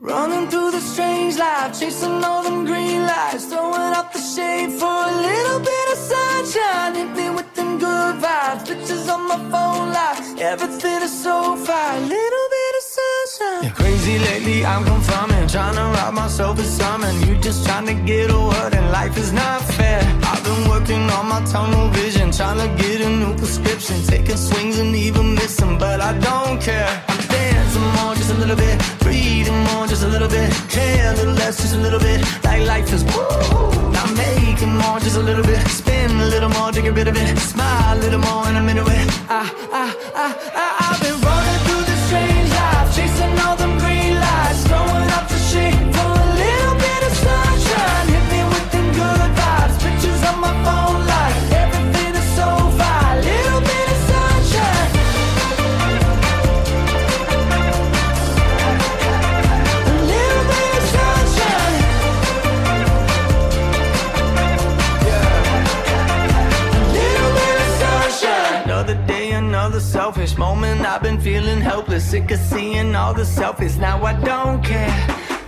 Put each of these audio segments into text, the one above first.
Running through the strange life, chasing all them green lights, throwing up the shade for a little bit of sunshine. Hit me with them good vibes, pictures on my phone life, everything is so fine. Bit. Yeah, crazy lately, I'm confirming, trying to rob myself of something. You just trying to get a word, and life is not fair. I've been working on my tunnel vision, trying to get a new prescription, taking swings and even missing, but I don't care. I'm dancing more, just a little bit, breathing more, just a little bit, care a little less, just a little bit, like life is woo. I'm making more, just a little bit, spin a little more to get rid of it, smile a little more, and I'm into it. I, I, I, I, I've been running sick of seeing all the selfies. Now I don't care.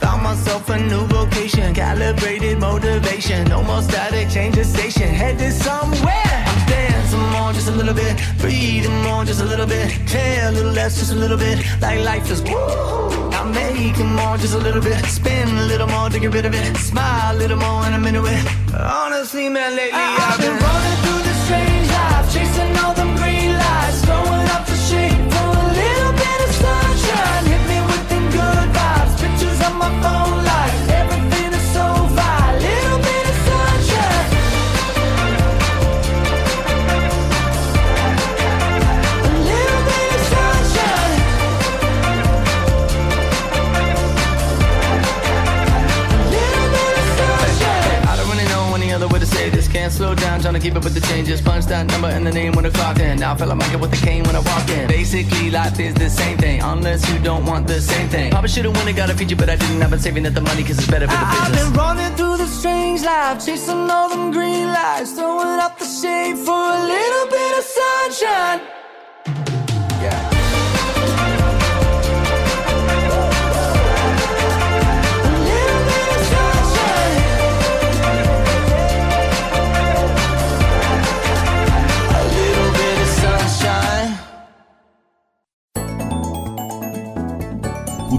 Found myself a new vocation, calibrated motivation. No more static, change the station, headed somewhere. I'm dancing more, just a little bit, breathing more, just a little bit, care a little less, just a little bit. Like life is woo. I'm making more, just a little bit, spin a little more to get rid of it, smile a little more, and I'm into it. Honestly, man, lately I, I've been running through on my phone Can't slow down, trying to keep up with the changes. Punch that number and the name when I clocked in. Now I feel like Michael with the cane when I walk in. Basically, life is the same thing, unless you don't want the same thing. Probably should've won and got a feature, but I didn't. I've been saving up the money cause it's better for the business. I've been running through the strange life, chasing all them green lights, throwing up the shade for a little bit of sunshine.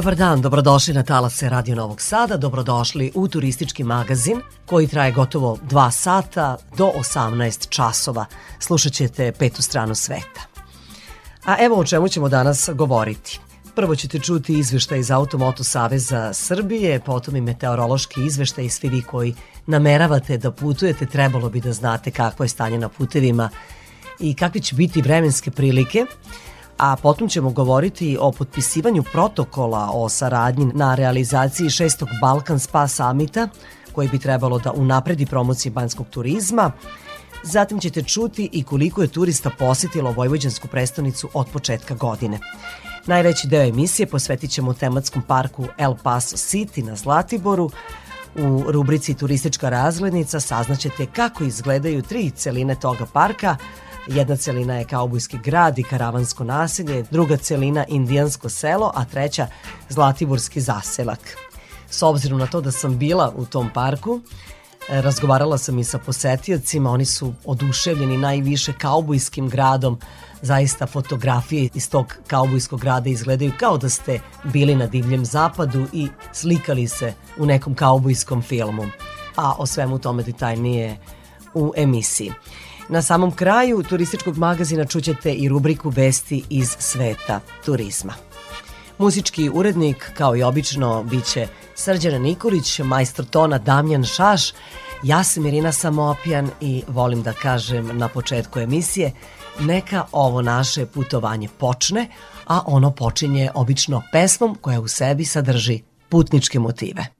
Dobar dan, dobrodošli na talase Radio Novog Sada, dobrodošli u turistički magazin koji traje gotovo 2 sata do 18 časova. Slušat ćete petu stranu sveta. A evo o čemu ćemo danas govoriti. Prvo ćete čuti izveštaj iz Automoto Saveza Srbije, potom i meteorološki izveštaj i svi vi koji nameravate da putujete, trebalo bi da znate kakvo je stanje na putevima i kakve će biti vremenske prilike a potom ćemo govoriti o potpisivanju protokola o saradnji na realizaciji šestog Balkan Spa Samita, koji bi trebalo da unapredi promociju banskog turizma. Zatim ćete čuti i koliko je turista posetilo Vojvođansku prestonicu od početka godine. Najveći deo emisije posvetit ćemo tematskom parku El Paso City na Zlatiboru. U rubrici Turistička razglednica saznaćete kako izgledaju tri celine toga parka, Jedna celina je kaubojski grad i karavansko naselje, druga celina indijansko selo, a treća zlatiborski zaselak. S obzirom na to da sam bila u tom parku, e, razgovarala sam i sa posetiocima, oni su oduševljeni najviše kaubojskim gradom, zaista fotografije iz tog kaubojskog grada izgledaju kao da ste bili na divljem zapadu i slikali se u nekom kaubojskom filmu. A o svemu tome detaljnije u emisiji. Na samom kraju turističkog magazina čućete i rubriku Vesti iz sveta turizma. Muzički urednik, kao i obično, biće Srđana Nikolić, majstor tona Damjan Šaš Ja sam Irina Samopjan i volim da kažem na početku emisije neka ovo naše putovanje počne, a ono počinje obično pesmom koja u sebi sadrži putničke motive.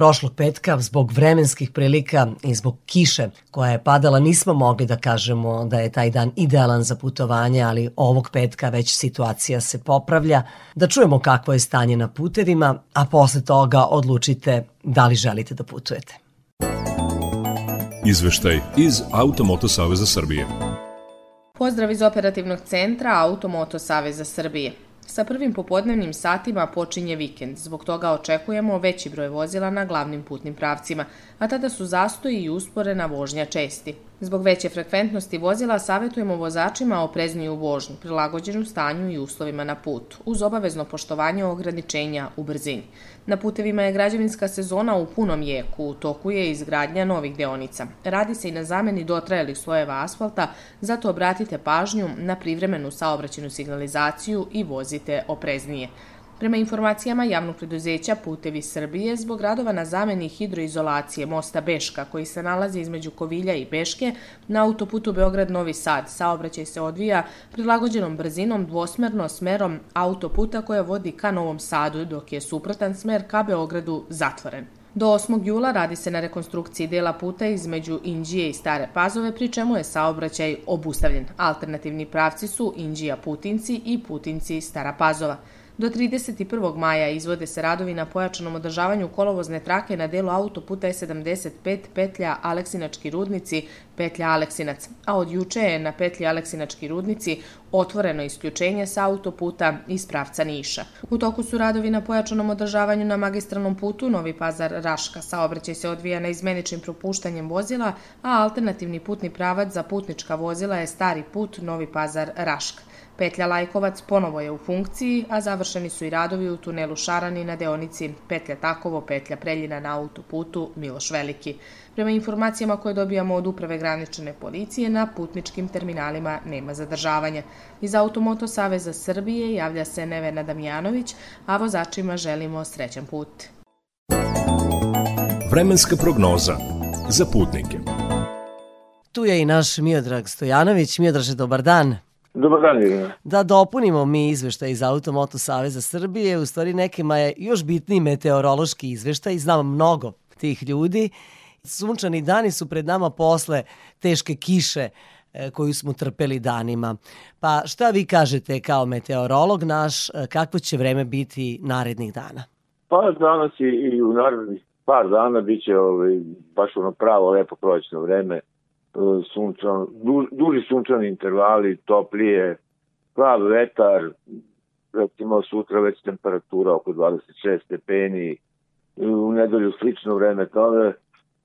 Prošlog petka zbog vremenskih prilika i zbog kiše koja je padala nismo mogli da kažemo da je taj dan idealan za putovanje, ali ovog petka već situacija se popravlja. Da čujemo kakvo je stanje na putevima, a posle toga odlučite da li želite da putujete. Izveštaj iz Automoto Saveza Srbije. Pozdrav iz operativnog centra Automoto Saveza Srbije. Sa prvim popodnevnim satima počinje vikend, zbog toga očekujemo veći broj vozila na glavnim putnim pravcima, a tada su zastoji i usporena vožnja česti. Zbog veće frekventnosti vozila savjetujemo vozačima oprezniju vožnju, prilagođenu stanju i uslovima na putu, uz obavezno poštovanje ograničenja u brzini. Na putevima je građevinska sezona u punom jeku, u toku je izgradnja novih deonica. Radi se i na zameni dotrajalih slojeva asfalta, zato obratite pažnju na privremenu saobraćenu signalizaciju i vozite opreznije. Prema informacijama javnog preduzeća Putevi Srbije, zbog radova na zameni hidroizolacije mosta Beška, koji se nalazi između Kovilja i Beške, na autoputu Beograd-Novi Sad saobraćaj se odvija prilagođenom brzinom dvosmerno smerom autoputa koja vodi ka Novom Sadu, dok je suprotan smer ka Beogradu zatvoren. Do 8. jula radi se na rekonstrukciji dela puta između Inđije i Stare Pazove, pri čemu je saobraćaj obustavljen. Alternativni pravci su Inđija-Putinci i Putinci-Stara Pazova. Do 31. maja izvode se radovi na pojačanom održavanju kolovozne trake na delu autoputa E75 petlja Aleksinački rudnici, petlja Aleksinac, a od juče je na petlji Aleksinački rudnici otvoreno isključenje sa autoputa iz pravca Niša. U toku su radovi na pojačanom održavanju na magistralnom putu Novi Pazar Raška. Saobraćaj se odvija na izmeničnim propuštanjem vozila, a alternativni putni pravac za putnička vozila je stari put Novi Pazar Raška. Petlja Lajkovac ponovo je u funkciji, a završeni su i radovi u tunelu Šarani na deonici Petlja Takovo, Petlja Preljina na autoputu Miloš Veliki. Prema informacijama koje dobijamo od Uprave granične policije, na putničkim terminalima nema zadržavanja. Iz Automoto Saveza Srbije javlja se Nevena Damjanović, a vozačima želimo srećan put. Vremenska prognoza za putnike. Tu je i naš Miodrag Stojanović. Miodraže, dobar dan. Dobar dan, Irina. Da dopunimo mi izveštaj iz Automoto Saveza Srbije, u stvari nekima je još bitniji meteorološki izveštaj, znam mnogo tih ljudi. Sunčani dani su pred nama posle teške kiše e, koju smo trpeli danima. Pa šta vi kažete kao meteorolog naš, e, kakvo će vreme biti narednih dana? Pa danas i, i u narednih par dana bit će ovaj, baš ono pravo lepo prolećno vreme sunčan, du, duži sunčani intervali, toplije, prav vetar, recimo sutra već temperatura oko 26 stepeni, u nedelju slično vreme tome.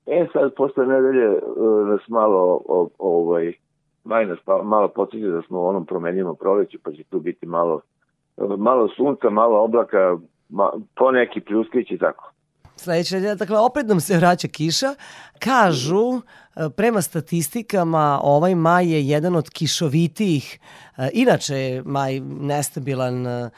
E sad, posle nedelje e, nas malo ovaj, maj pa, malo podsjeća da smo u onom promenljivom proleću, pa će tu biti malo, malo sunca, malo oblaka, ma, po neki pljuskić i tako. Sledeća nedelja, dakle, opet nam se vraća kiša. Kažu, e, prema statistikama, ovaj maj je jedan od kišovitijih. E, inače maj nestabilan, e,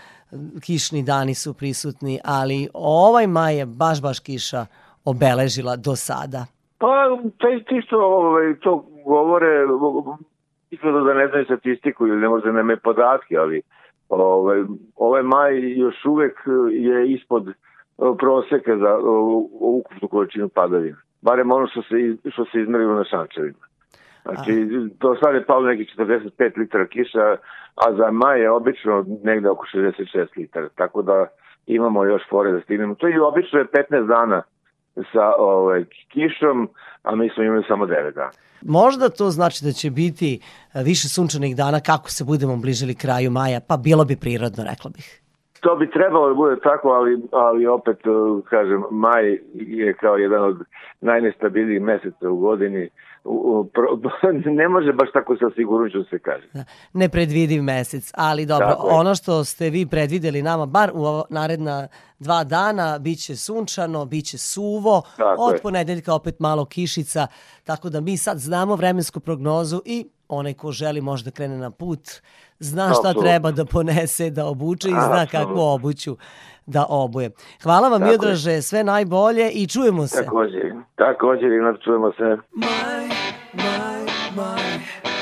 kišni dani su prisutni, ali ovaj maj je baš, baš kiša obeležila do sada. Pa, taj ti što ovaj, to govore, izgleda da ne znaju statistiku ili ne možda nemaju podatke, ali ovaj, ovaj maj još uvek je ispod proseka za ukupnu količinu padavina. Barem ono što se, što se izmerilo na šančevima. Znači, do sada je palo neki 45 litara kiša, a za maj je obično negde oko 66 litara. Tako da imamo još fore da stignemo. To je obično je 15 dana sa ovaj, kišom, a mi smo imali samo 9 dana. Možda to znači da će biti više sunčanih dana kako se budemo bližili kraju maja, pa bilo bi prirodno, rekla bih. To bi trebalo da bude tako, ali, ali opet, uh, kažem, maj je kao jedan od najnestabilnijih meseca u godini. ne može baš tako sa sigurnoću se kaže. Da, nepredvidiv mesec, ali dobro, tako ono što ste vi predvideli nama, bar u naredna dva dana, bit će sunčano, bit će suvo, tako od je. ponedeljka opet malo kišica, tako da mi sad znamo vremensku prognozu i onaj ko želi možda krene na put, zna šta Absolutno. treba da ponese, da obuče i zna kakvu obuću da obuje. Hvala vam, Miodraže, sve najbolje i čujemo se. Također, također, i čujemo se. Maj, maj, maj,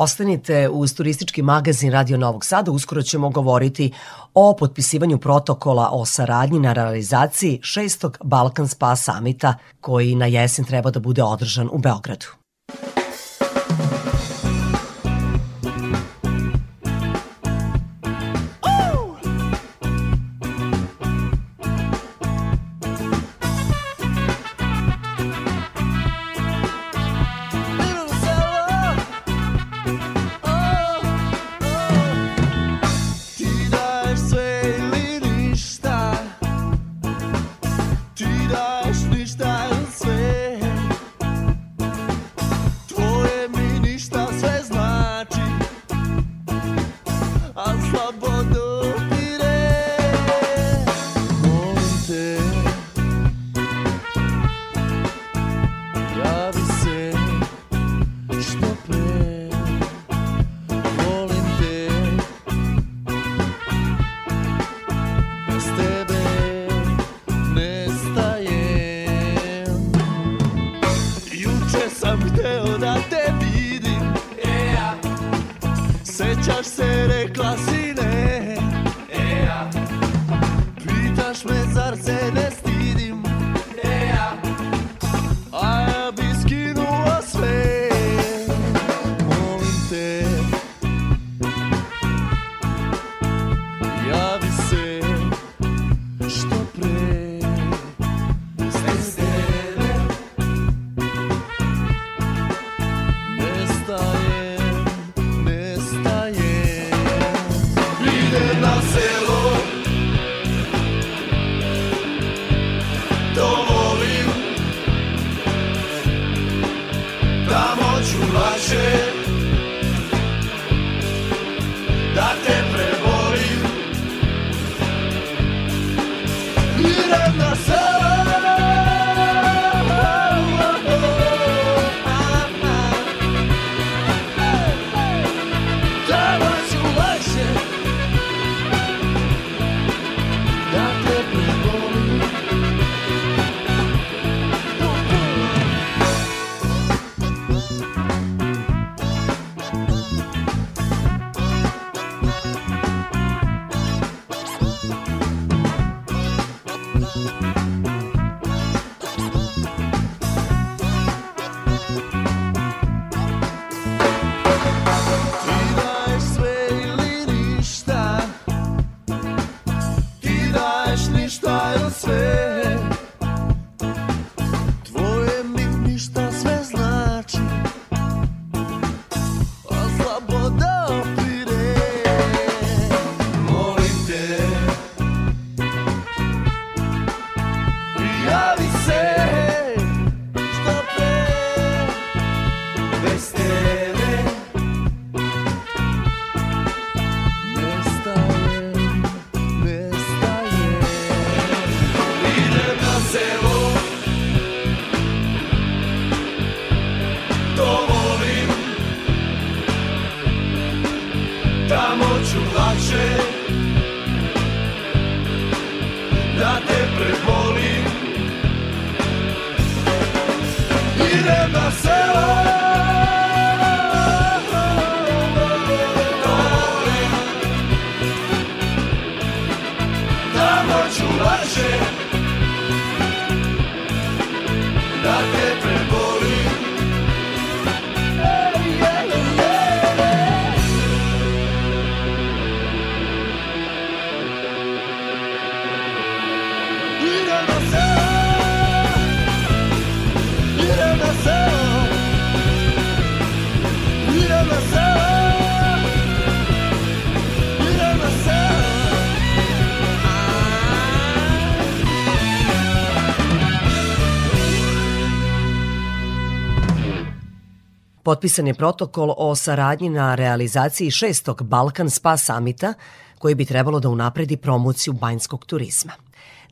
Ostanite uz turistički magazin Radio Novog Sada. Uskoro ćemo govoriti o potpisivanju protokola o saradnji na realizaciji šestog Balkan Spa samita koji na jesen treba da bude održan u Beogradu. Potpisan je protokol o saradnji na realizaciji šestog Balkan Spa samita koji bi trebalo da unapredi promociju banjskog turizma.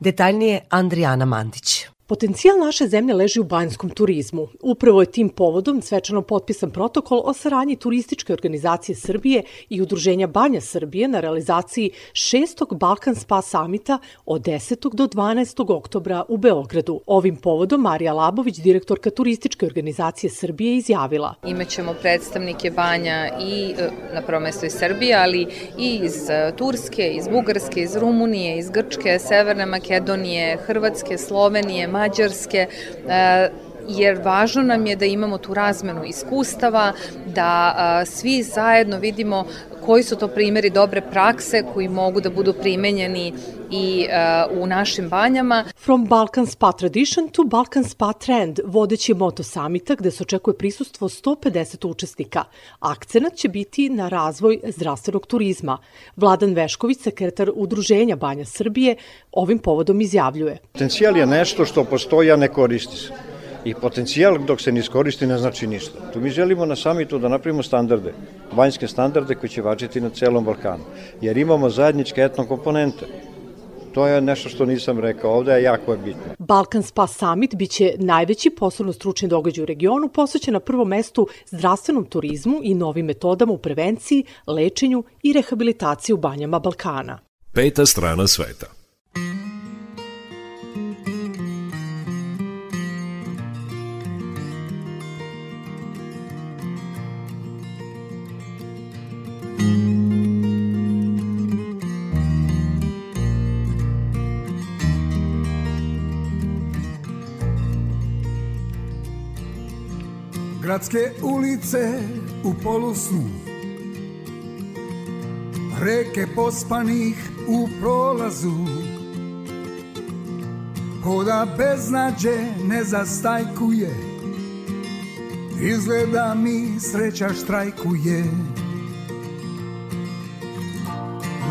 Detaljnije Andrijana Mandić. Potencijal naše zemlje leži u banjskom turizmu. Upravo je tim povodom svečano potpisan protokol o saradnji turističke organizacije Srbije i Udruženja Banja Srbije na realizaciji šestog Balkan Spa samita od 10. do 12. oktobra u Beogradu. Ovim povodom Marija Labović, direktorka turističke organizacije Srbije, izjavila. Imaćemo predstavnike banja i e, na prvo mesto iz Srbije, ali i iz e, Turske, iz Bugarske, iz Rumunije, iz Grčke, Severne Makedonije, Hrvatske, Slovenije, Mađarske, jer važno nam je da imamo tu razmenu iskustava, da a, svi zajedno vidimo koji su to primeri dobre prakse koji mogu da budu primenjeni i a, u našim banjama. From Balkan Spa Tradition to Balkan Spa Trend, vodeći moto samita gde se očekuje prisustvo 150 učesnika. Akcenat će biti na razvoj zdravstvenog turizma. Vladan Vešković, sekretar Udruženja Banja Srbije, ovim povodom izjavljuje. Potencijal je nešto što postoji, a ne koristi se. I potencijal dok se ne iskoristi ne znači ništa. Tu mi želimo na samitu da napravimo standarde, vanjske standarde koji će važiti na celom Balkanu. Jer imamo zajedničke etno komponente. To je nešto što nisam rekao, ovde je jako bitno. Balkan Spa Summit biće najveći poslovno-stručni događaj u regionu posvećen na prvom mestu zdravstvenom turizmu i novim metodama u prevenciji, lečenju i rehabilitaciji u banjama Balkana. Peta strana sveta. Gradske ulice u polusnu. Reke pospanih u prolazu. Koda beznađe ne zastajkuje. Izgleda mi sreća štrajkuje.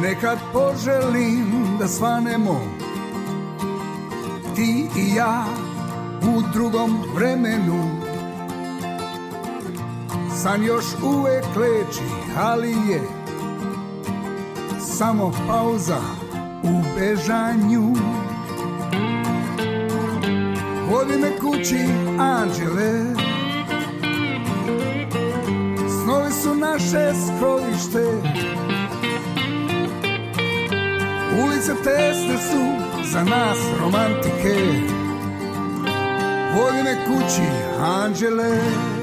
Nekad poželim da svanemo. Ti i ja u drugom vremenu San još uvek leči, ali je. Samo pauza u bežanju. Vodi me kući, anđele. Snovi su naše skrovište Ulice tesne su za nas romantike. Vodi me kući, anđele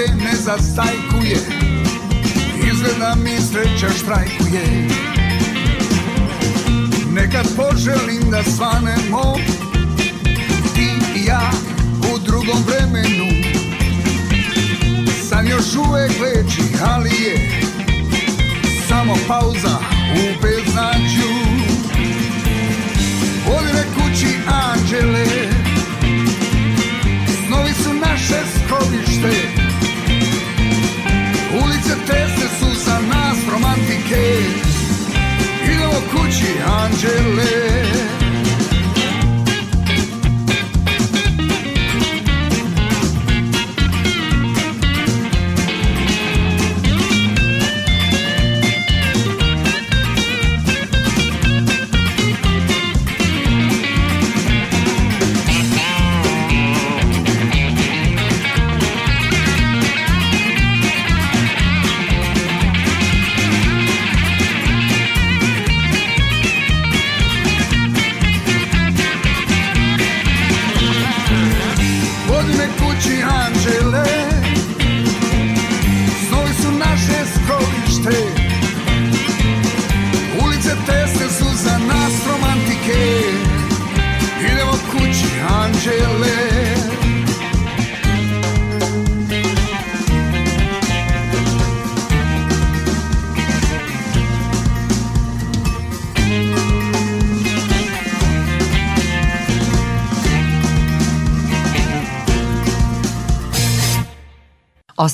beznađe ne zastajkuje. Izgleda mi sreća štrajkuje. Nekad poželim da svanemo Ti i ja u drugom vremenu. San još uvek leči, ali je Samo pauza u beznađu. Vodi me kući anđele Snovi su naše skrovište Tesne su za nas romantike. Idemo kući anđele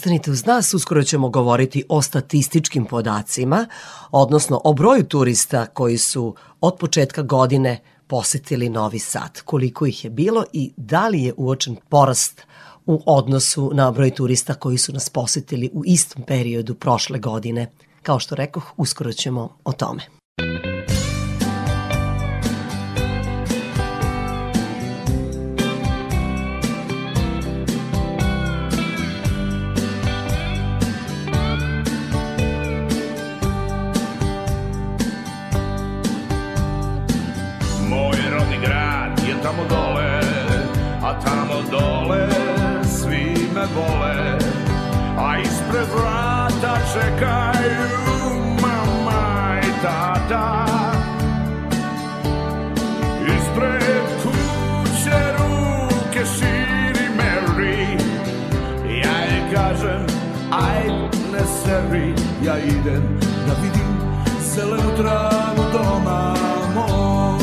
Ostanite uz nas, uskoro ćemo govoriti o statističkim podacima, odnosno o broju turista koji su od početka godine posetili Novi Sad. Koliko ih je bilo i da li je uočen porast u odnosu na broj turista koji su nas posetili u istom periodu prošle godine. Kao što rekoh, uskoro ćemo o tome. Idem da vidim zelenu travu doma mog.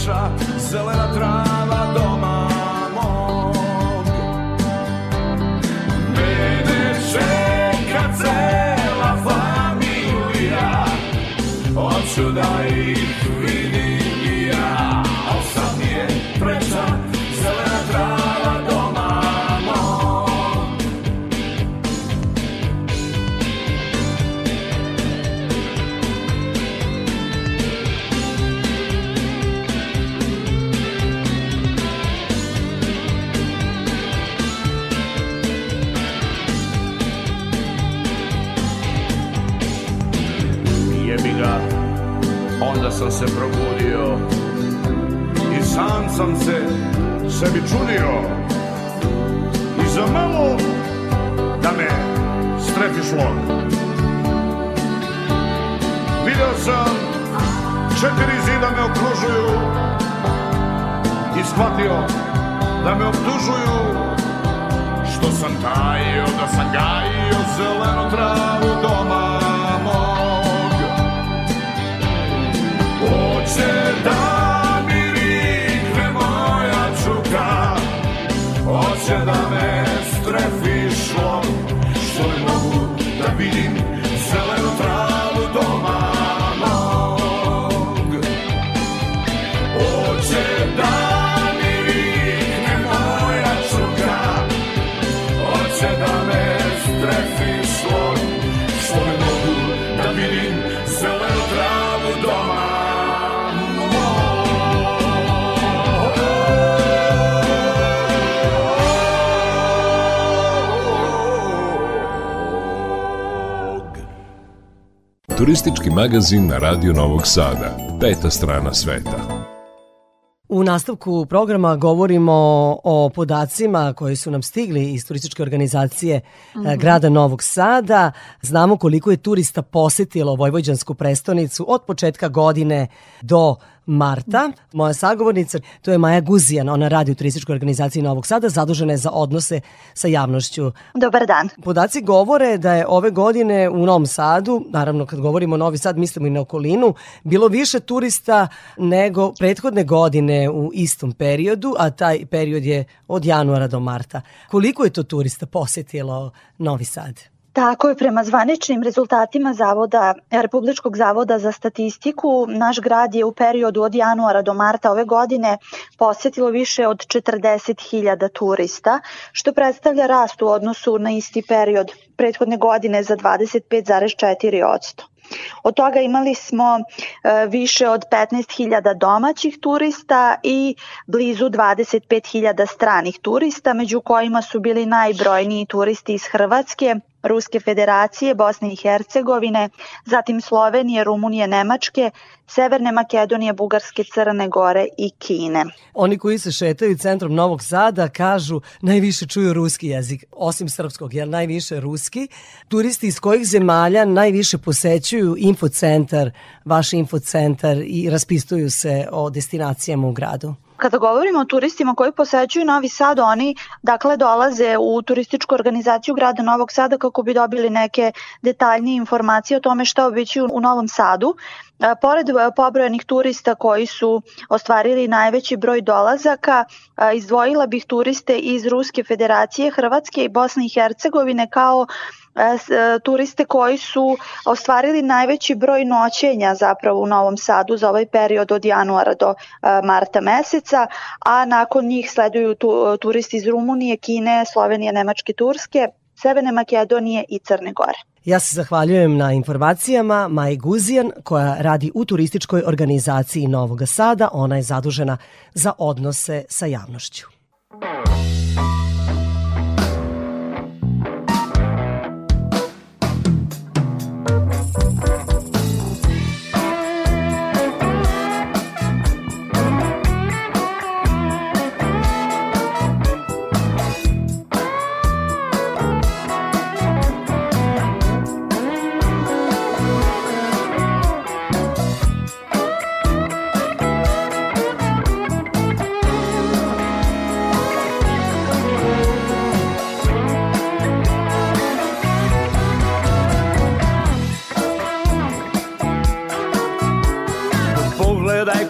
Preča zelena trava doma mog. Mene čeka cela familija Hoću da ih sam se probudio I sam sam se sebi čudio. I za malo da me strefi šlog Video sam četiri zida me okružuju I shvatio da me optužuju Što sam tajio da sam gajio zelenu travu doma Hoće da me strefi šlom Što ne mogu da vidim Turistički magazin na Radio Novog Sada. Peta strana sveta. U nastavku programa govorimo o podacima koji su nam stigli iz turističke organizacije mm -hmm. grada Novog Sada. Znamo koliko je turista posetilo Vojvođansku prestonicu od početka godine do marta. Moja sagovornica, to je Maja Guzijan, ona radi u turističkoj organizaciji Novog Sada, zadužena je za odnose sa javnošću. Dobar dan. Podaci govore da je ove godine u Novom Sadu, naravno kad govorimo o Novi Sad, mislimo i na okolinu, bilo više turista nego prethodne godine u istom periodu, a taj period je od januara do marta. Koliko je to turista posetilo Novi Sad? Tako je, prema zvaničnim rezultatima Zavoda, Republičkog zavoda za statistiku, naš grad je u periodu od januara do marta ove godine posetilo više od 40.000 turista, što predstavlja rast u odnosu na isti period prethodne godine za 25,4%. Od toga imali smo e, više od 15.000 domaćih turista i blizu 25.000 stranih turista, među kojima su bili najbrojniji turisti iz Hrvatske, Ruske federacije, Bosne i Hercegovine, zatim Slovenije, Rumunije, Nemačke, Severne Makedonije, Bugarske, Crne Gore i Kine. Oni koji se šetaju centrom Novog Sada kažu najviše čuju ruski jezik, osim srpskog, jer najviše ruski. Turisti iz kojih zemalja najviše posećuju infocentar, vaš infocentar i raspistuju se o destinacijama u gradu? Kada govorimo o turistima koji posećuju Novi Sad, oni dakle dolaze u turističku organizaciju grada Novog Sada kako bi dobili neke detaljnije informacije o tome šta obići u Novom Sadu. Pored pobrojenih turista koji su ostvarili najveći broj dolazaka, izdvojila bih turiste iz Ruske federacije, Hrvatske i Bosne i Hercegovine kao turiste koji su ostvarili najveći broj noćenja zapravo u Novom Sadu za ovaj period od januara do marta meseca, a nakon njih sleduju tu, turisti iz Rumunije, Kine, Slovenije, Nemačke, Turske, Severne Makedonije i Crne Gore. Ja se zahvaljujem na informacijama Maji Guzijan koja radi u turističkoj organizaciji Novog Sada. Ona je zadužena za odnose sa javnošću.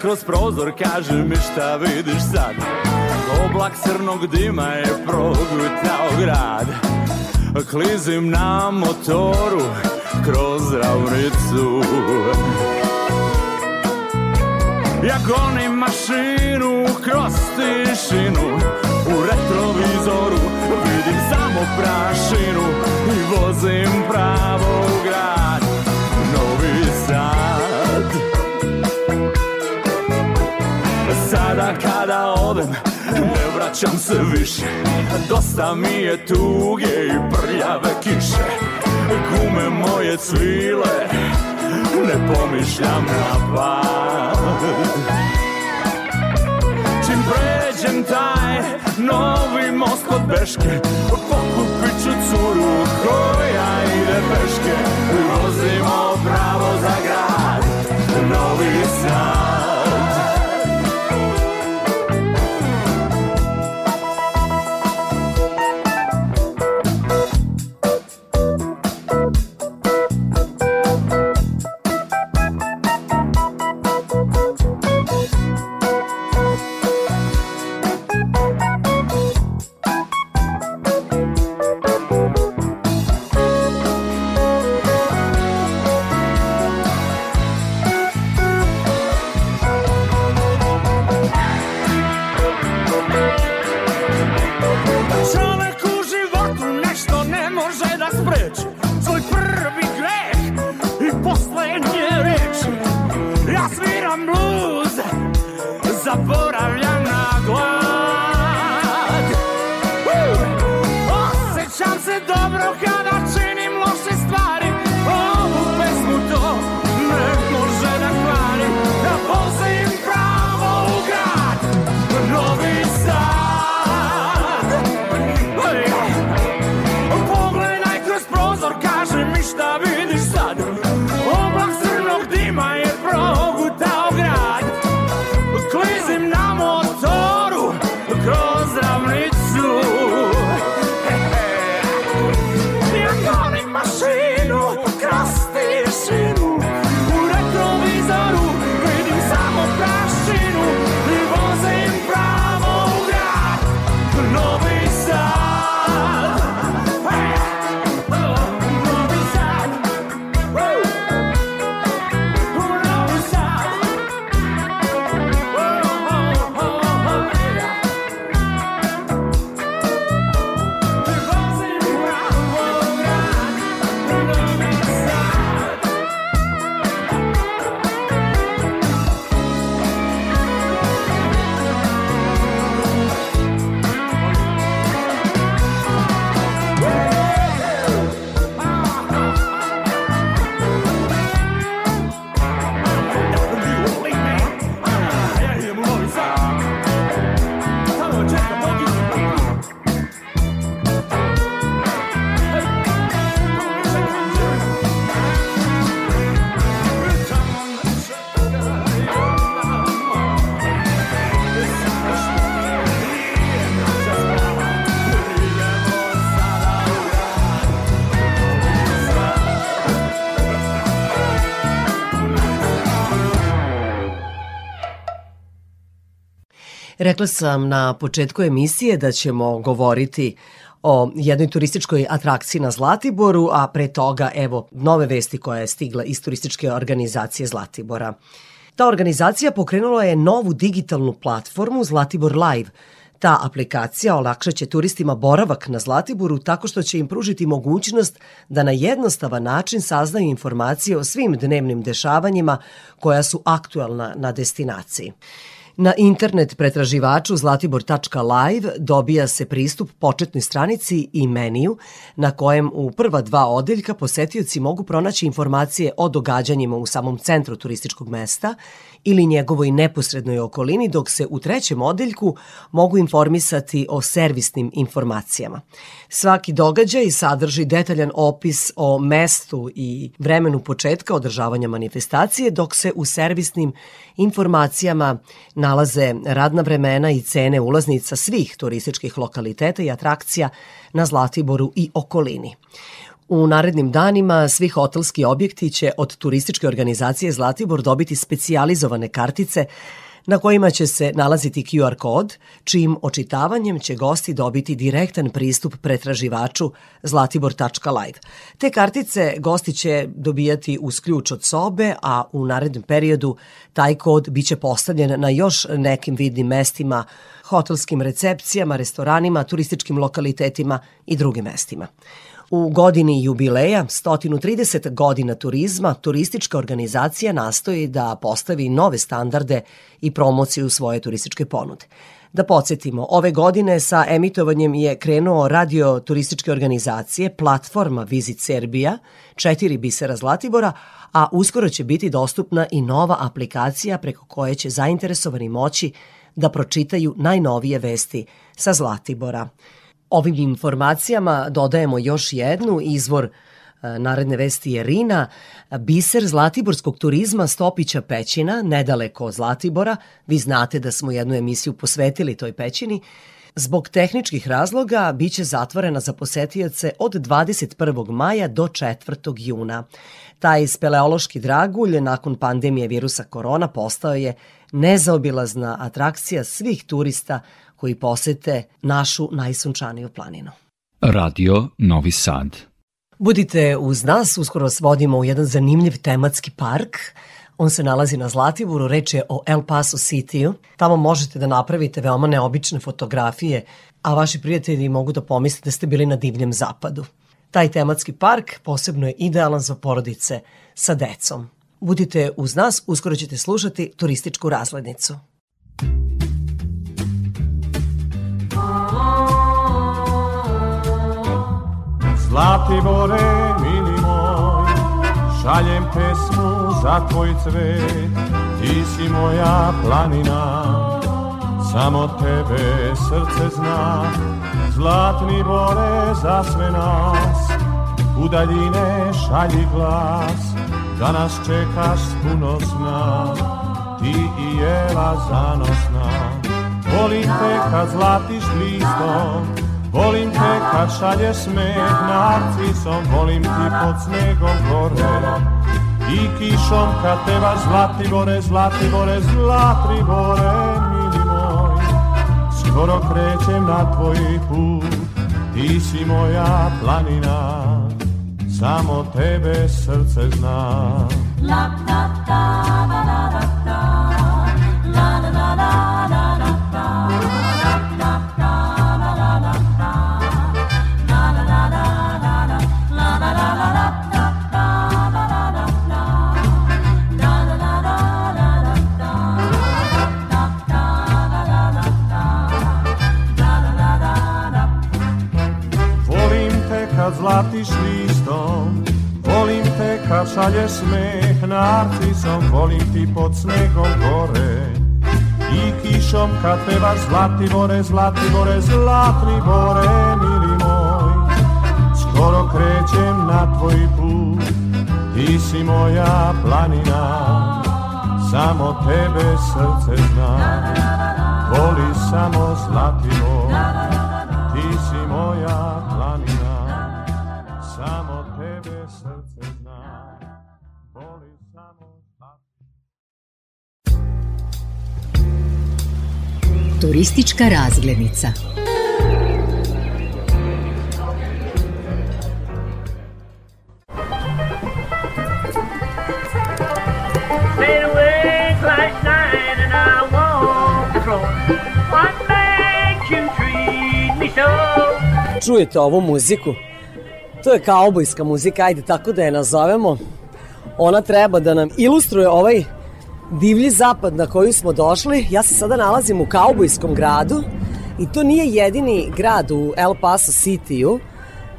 Kroz prozor kaže mi šta vidiš sad. Oblak crnog dima je progutao grad. Klizim na motoru kroz ravnicu. Ja gonim mašinu kroz tišinu. U retrovizoru vidim samo prašinu I vozim pravo u grad odem ne vraćam se više Dosta mi je tuge i prljave kiše. Gume moje cvile ne pomišljam na pad Čim pređem taj novi most kod Beške Pokupit ću curu koja ide peške. Vozimo pravo za grad Novi Sad Rekla sam na početku emisije da ćemo govoriti o jednoj turističkoj atrakciji na Zlatiboru, a pre toga evo nove vesti koja je stigla iz turističke organizacije Zlatibora. Ta organizacija pokrenula je novu digitalnu platformu Zlatibor Live. Ta aplikacija olakšaće turistima boravak na Zlatiboru tako što će im pružiti mogućnost da na jednostavan način saznaju informacije o svim dnevnim dešavanjima koja su aktuelna na destinaciji. Na internet pretraživaču zlatibor.live dobija se pristup početnoj stranici i meniju na kojem u prva dva odeljka posetioci mogu pronaći informacije o događanjima u samom centru turističkog mesta ili njegovoj neposrednoj okolini, dok se u trećem odeljku mogu informisati o servisnim informacijama. Svaki događaj sadrži detaljan opis o mestu i vremenu početka održavanja manifestacije, dok se u servisnim informacijama nalaze radna vremena i cene ulaznica svih turističkih lokaliteta i atrakcija na Zlatiboru i okolini. U narednim danima svi hotelski objekti će od turističke organizacije Zlatibor dobiti specijalizovane kartice na kojima će se nalaziti QR kod, čijim očitavanjem će gosti dobiti direktan pristup pretraživaču zlatibor.live. Te kartice gosti će dobijati uz ključ od sobe, a u narednom periodu taj kod biće postavljen na još nekim vidnim mestima, hotelskim recepcijama, restoranima, turističkim lokalitetima i drugim mestima. U godini jubileja, 130 godina turizma, turistička organizacija nastoji da postavi nove standarde i promociju svoje turističke ponude. Da podsjetimo, ove godine sa emitovanjem je krenuo radio turističke organizacije platforma Visit Serbia, četiri bisera Zlatibora, a uskoro će biti dostupna i nova aplikacija preko koje će zainteresovani moći da pročitaju najnovije vesti sa Zlatibora. Ovim informacijama dodajemo još jednu izvor e, Naredne vesti je Rina, biser zlatiborskog turizma Stopića pećina, nedaleko Zlatibora. Vi znate da smo jednu emisiju posvetili toj pećini. Zbog tehničkih razloga biće zatvorena za posetioce od 21. maja do 4. juna. Taj speleološki dragulj nakon pandemije virusa korona postao je nezaobilazna atrakcija svih turista koji posete našu najsunčaniju planinu. Radio Novi Sad. Budite uz nas, uskoro vas vodimo u jedan zanimljiv tematski park. On se nalazi na Zlatiboru, reč je o El Paso City-u. Tamo možete da napravite veoma neobične fotografije, a vaši prijatelji mogu da pomisle da ste bili na divljem zapadu. Taj tematski park posebno je idealan za porodice sa decom. Budite uz nas, uskoro ćete slušati turističku razglednicu. Zlatibore, mili moj, šaljem pesmu za tvoj cvet, ti si moja planina, samo tebe srce zna, zlatni bore za sve nas, u daljine šalji glas, da nas čekaš puno sna, ti i jela zanosna, volim te kad zlatiš listom, Volim te kad šalješ smeh narcisom, volim ti pod snegom gore i kišom kad teba zlati bore, zlati bore, zlati bore, mili moj. Skoro krećem na tvoj put, ti si moja planina, samo tebe srce zna. La, la, la, la. Zlatiš listom Volim te kad šalješ smeh narcisom Volim ti pod snegom gore. I kišom kad pevaš zlati bore, zlati bore, zlati bore, mili moj. Skoro krećem na tvoj put Ti si moja planina. Samo tebe srce zna. Voli samo zlati Turistička razglednica. Čujete ovu muziku? To je kaubojska muzika, ajde tako da je nazovemo. Ona treba da nam ilustruje ovaj divlji zapad na koju smo došli. Ja se sada nalazim u kaubojskom gradu i to nije jedini grad u El Paso City-u.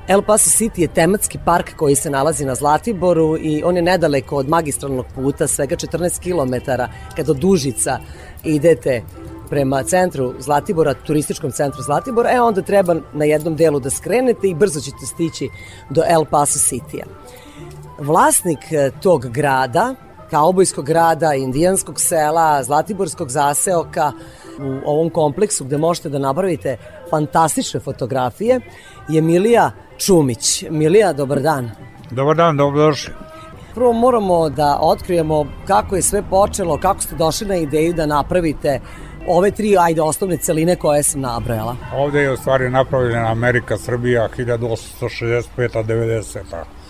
El Paso City je tematski park koji se nalazi na Zlatiboru i on je nedaleko od magistralnog puta, svega 14 km kad od Dužica idete prema centru Zlatibora, turističkom centru Zlatibora, e onda treba na jednom delu da skrenete i brzo ćete stići do El Paso City-a. Vlasnik e, tog grada, kaubojskog grada, indijanskog sela, zlatiborskog zaseoka, u ovom kompleksu gde možete da nabavite fantastične fotografije, je Milija Čumić. Milija, dobar dan. Dobar dan, dobrodošli. Prvo moramo da otkrijemo kako je sve počelo, kako ste došli na ideju da napravite ove tri, ajde, osnovne celine koje sam nabrojala. Ovde je u stvari napravljena Amerika Srbija 1865-90.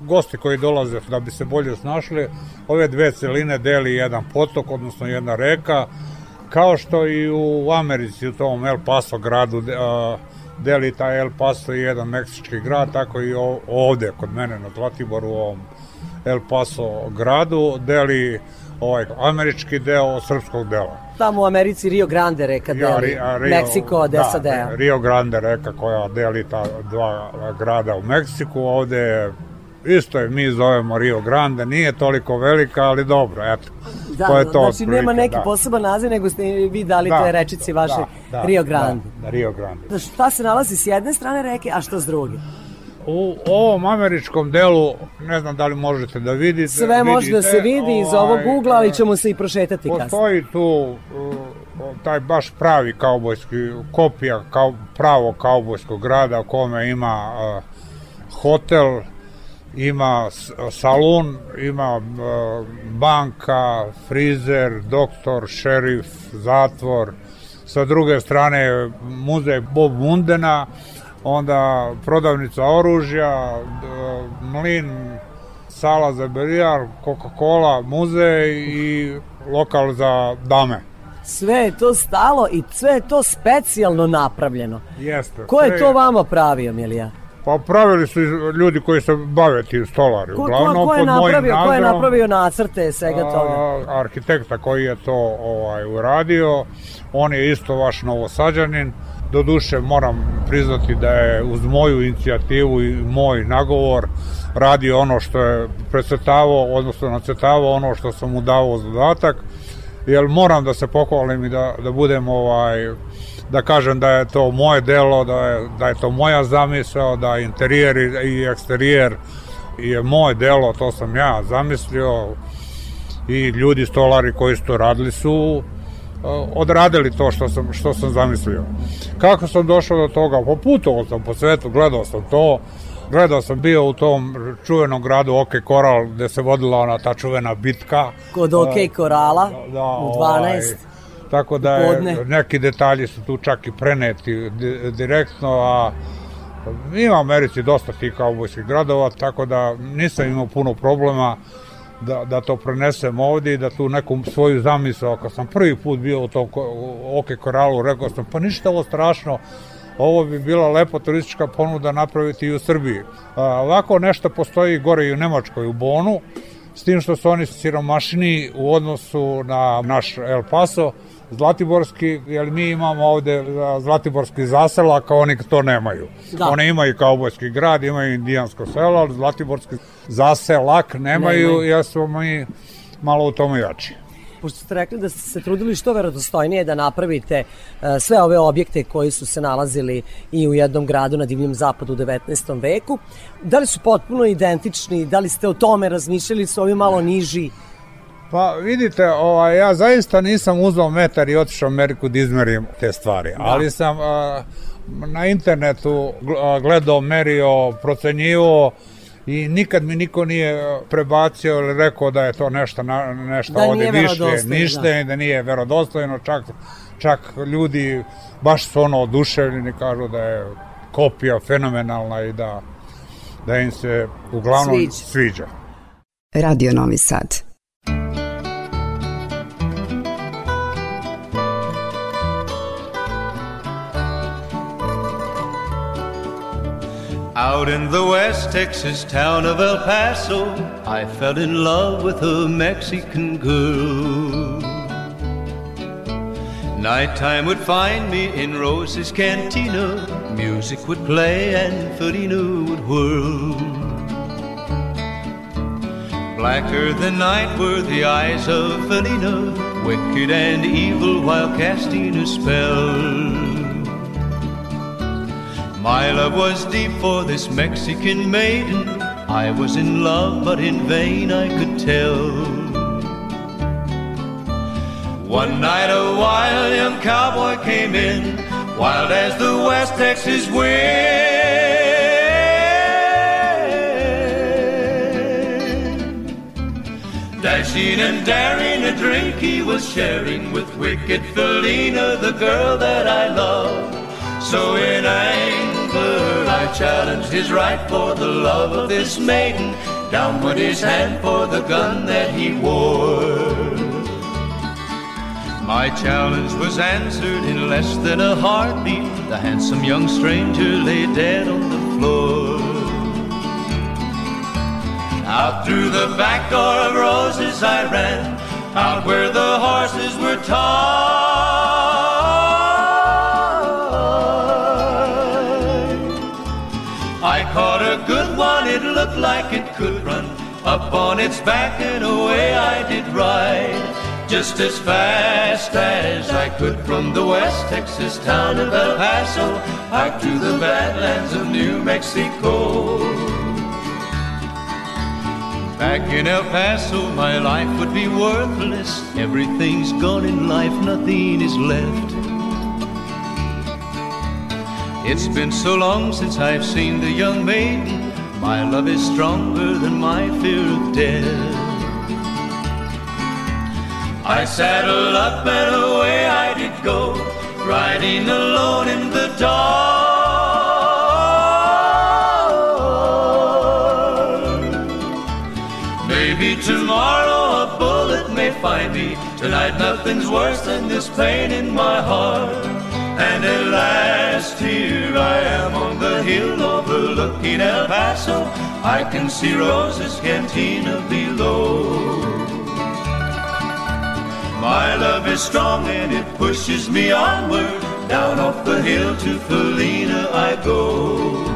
Gosti koji dolaze da bi se bolje snašli, ove dve celine deli jedan potok, odnosno jedna reka, kao što i u Americi, u tom El Paso gradu, deli taj El Paso i jedan meksički grad, tako i ovde kod mene na Zlatiboru u ovom El Paso gradu deli ovaj američki deo srpskog dela. Tamo u Americi Rio Grande reka deli, ja, Rio, Meksiko od da, SAD-a. Rio Grande reka koja deli ta dva grada u Meksiku, ovde isto je mi zovemo Rio Grande, nije toliko velika, ali dobro, eto. Da, to je to znači otprilike, nema neki da. poseban naziv, nego ste vi dali da, te rečici vaše da, da, Rio Grande. Da, da, Rio Grande. Da, šta se nalazi s jedne strane reke, a što s druge? U ovom američkom delu, ne znam da li možete da vidite. Sve vidite, može da se vidi ovaj, iz ovog ugla, ali ćemo se i prošetati kasnije. Postoji tu uh, taj baš pravi kaubojski, kopija kao, pravo kaubojskog grada u kome ima uh, hotel, ima salon, ima uh, banka, frizer, doktor, šerif, zatvor. Sa druge strane muzej Bob Mundena, onda prodavnica oružja, mlin, sala za bilijar, Coca-Cola, muzej i lokal za dame. Sve je to stalo i sve je to specijalno napravljeno. Jeste. Ko je to vama pravio, Milija? Pa pravili su ljudi koji se bave tim stolari. Ko, Uglavnom, ko, ko, je napravio, ko je napravio nacrte svega toga? A, arhitekta koji je to ovaj, uradio, on je isto vaš novosađanin, Doduše moram priznati da je uz moju inicijativu i moj nagovor radio ono što je precrtavao, odnosno nacrtavao ono što sam mu dao zadatak, jer moram da se pohvalim i da, da budem ovaj, da kažem da je to moje delo, da je, da je to moja zamisao, da interijer i eksterijer je moje delo, to sam ja zamislio i ljudi stolari koji su to radili su odradili to što sam, što sam zamislio. Kako sam došao do toga? Po putovao sam po svetu, gledao sam to, gledao sam bio u tom čuvenom gradu OK Koral gde se vodila ona ta čuvena bitka. Kod OK Korala da, da, u 12. Ovaj, tako da je, neki detalji su tu čak i preneti direktno, a ima u Americi dosta tih kaubojskih gradova, tako da nisam imao puno problema da, da to prenesem ovde i da tu neku svoju zamisao, kad sam prvi put bio u tom Oke Koralu, rekao sam, pa ništa ovo strašno, ovo bi bila lepa turistička ponuda napraviti i u Srbiji. A, ovako nešto postoji gore i u Nemačkoj, u Bonu, s tim što su oni siromašni u odnosu na naš El Paso, Zlatiborski, jer mi imamo ovde Zlatiborski zaselak, a oni to nemaju. Da. One imaju kaubojski grad, imaju indijansko selo, ali Zlatiborski zaselak nemaju, nemaju. jer smo mi malo u tome jači pošto ste rekli da ste se trudili što verodostojnije da napravite uh, sve ove objekte koji su se nalazili i u jednom gradu na divljem zapadu u 19. veku, da li su potpuno identični, da li ste o tome razmišljali, su ovi malo niži? Pa vidite, ovaj, ja zaista nisam uzao metar i otišao u Ameriku da izmerim te stvari, da. ali sam uh, na internetu gledao, merio, procenjivo i nikad mi niko nije prebacio ili rekao da je to nešto, na, nešto Da ovde više, ništa da. i da nije verodostojno, čak, čak ljudi baš su ono oduševljeni, kažu da je kopija fenomenalna i da, da im se uglavnom Sviđa. sviđa. Radio Novi Sad. Out in the West Texas town of El Paso, I fell in love with a Mexican girl. Nighttime would find me in Rose's cantina. Music would play and Felina would whirl. Blacker than night were the eyes of Felina, wicked and evil while casting a spell. My love was deep for this Mexican maiden. I was in love, but in vain I could tell. One night a wild young cowboy came in, wild as the West Texas wind. Dashing and daring, a drink he was sharing with wicked Felina, the girl that I love. So in anger I challenged his right for the love of this maiden. Down went his hand for the gun that he wore. My challenge was answered in less than a heartbeat. The handsome young stranger lay dead on the floor. Out through the back door of roses I ran, out where the horses were tied. Looked like it could run. Up on its back and away I did ride. Just as fast as I could from the West Texas town of El Paso out to the badlands of New Mexico. Back in El Paso, my life would be worthless. Everything's gone in life, nothing is left. It's been so long since I've seen the young maiden. My love is stronger than my fear of death. I saddled up and away I did go, riding alone in the dark. Maybe tomorrow a bullet may find me. Tonight nothing's worse than this pain in my heart. And at last here I am on the hill overlooking El Paso. I can see Rosa's cantina below. My love is strong and it pushes me onward. Down off the hill to Felina I go.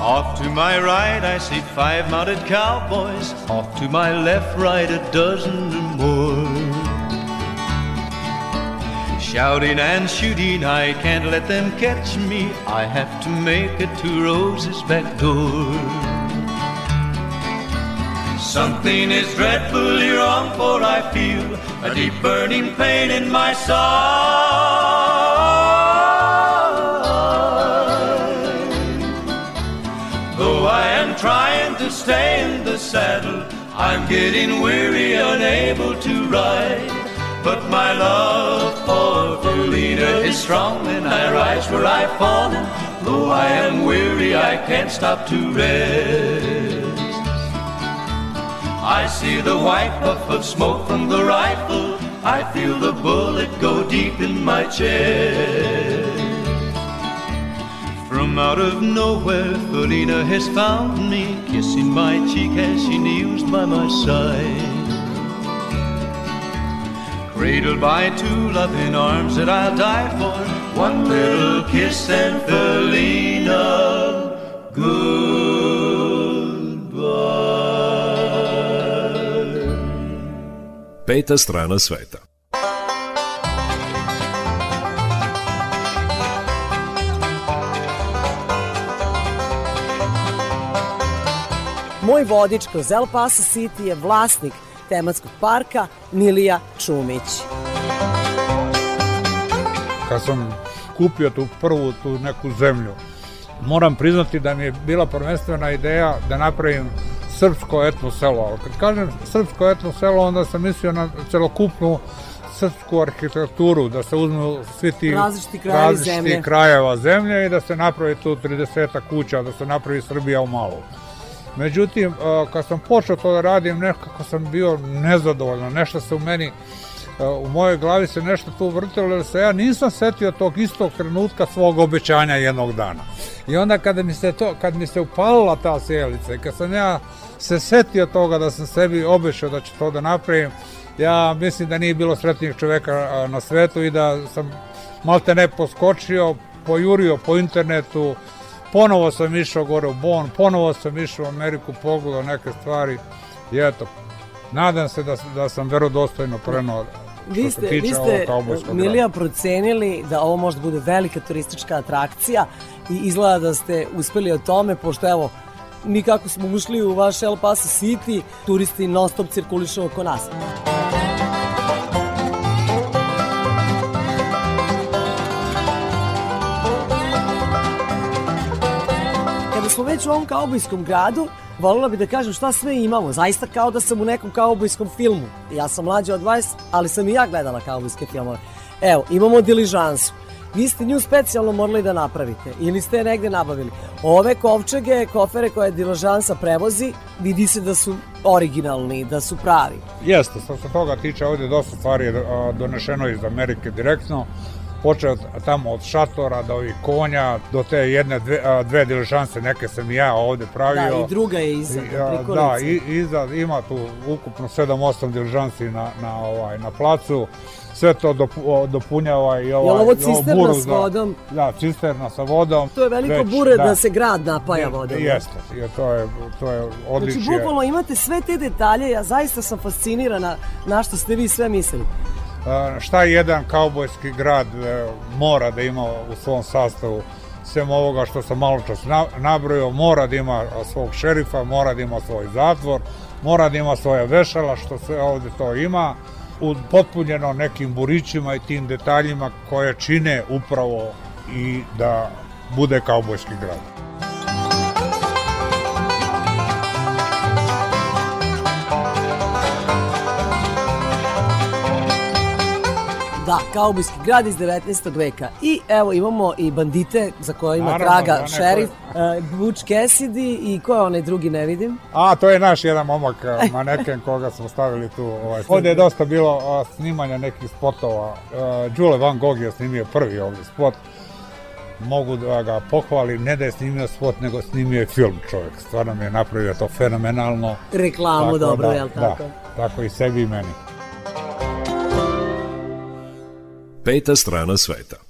Off to my right I see five mounted cowboys. Off to my left, right a dozen or more. Shouting and shooting, I can't let them catch me. I have to make it to Rose's back door. Something is dreadfully wrong, for I feel a deep burning pain in my side. Though I am trying to stay in the saddle, I'm getting weary, unable to ride. But my love for Felina is strong, and I rise where I've fallen. Though I am weary, I can't stop to rest. I see the white puff of smoke from the rifle. I feel the bullet go deep in my chest. From out of nowhere, Felina has found me, kissing my cheek as she kneels by my side. Cradled by two loving arms that I'll die for. One little kiss and Felina, goodbye. Peta strana sveta. Moj vodič kroz El Paso City je vlasnik tematskog parka Milija Čumić. Kad sam kupio tu prvu tu neku zemlju, moram priznati da mi je bila prvenstvena ideja da napravim srpsko etno selo. Ali kad kažem srpsko etno selo, onda sam mislio na celokupnu srpsku arhitekturu, da se uzmu svi ti različiti, različiti zemlje. krajeva zemlje i da se napravi tu 30 kuća, da se napravi Srbija u malu. Međutim, kad sam počeo to da radim, nekako sam bio nezadovoljan, nešto se u meni u mojoj glavi se nešto tu vrtilo jer se ja nisam setio tog istog trenutka svog obećanja jednog dana. I onda kada mi se to, kad mi se upalila ta sjelica i kad sam ja se setio toga da sam sebi obećao da ću to da napravim, ja mislim da nije bilo sretnijeg čoveka na svetu i da sam malte ne poskočio, pojurio po internetu, ponovo sam išao gore u Bon, ponovo sam išao u Ameriku, pogledao neke stvari i eto, nadam se da, da sam verodostojno prenao vi ste, vi ste Milija procenili da ovo možda bude velika turistička atrakcija i izgleda da ste uspeli o tome, pošto evo, mi kako smo ušli u vaš El Paso City, turisti non stop cirkulišu oko nas. Kada smo već u ovom kaubojskom gradu, Volila bih da kažem šta sve imamo, zaista kao da sam u nekom kaubojskom filmu. Ja sam mlađa od 20, ali sam i ja gledala kaubojske filmove. Evo, imamo diližansu. Vi ste nju specijalno morali da napravite ili ste je negde nabavili. Ove kovčege, kofere koje diližansa prevozi, vidi se da su originalni, da su pravi. Jeste, što se toga tiče, ovde dosta stvari je donešeno iz Amerike direktno počeo tamo od šatora do ovih konja, do te jedne, dve, dve diližanse, neke sam i ja ovde pravio. Da, i druga je iza, I, Da, i, iza, ima tu ukupno 7-8 diližansi na, na, ovaj, na placu sve to dopunjava i ovaj, Jel ovo cisterna s vodom? Da, cisterna sa vodom. To je veliko već, bure da, da se grad napaja vodom. Jeste, je, to je, to je odličije. Znači, bukvalno imate sve te detalje, ja zaista sam fascinirana na što ste vi sve mislili šta jedan kaubojski grad e, mora da ima u svom sastavu sem ovoga što sam malo čas nabrojio, mora da ima svog šerifa, mora da ima svoj zatvor, mora da ima svoje vešala, što sve ovde to ima, potpunjeno nekim burićima i tim detaljima koje čine upravo i da bude kaubojski grad. Da, kaubojski grad iz 19. veka. I evo imamo i bandite za koje ima Naravno, traga da, šerif, uh, Butch Cassidy i ko je onaj drugi ne vidim? A, to je naš jedan momak, uh, maneken koga smo stavili tu. Ovaj. Ovde je dosta bilo uh, snimanja nekih spotova. Uh, Đule Van Gogh je snimio prvi ovdje spot mogu da ga pohvalim, ne da je snimio spot, nego snimio je film čovjek. Stvarno mi je napravio to fenomenalno. Reklamu tako, dobro, da, jel tako? Da, tako i sebi i meni. Peta strana sveta. On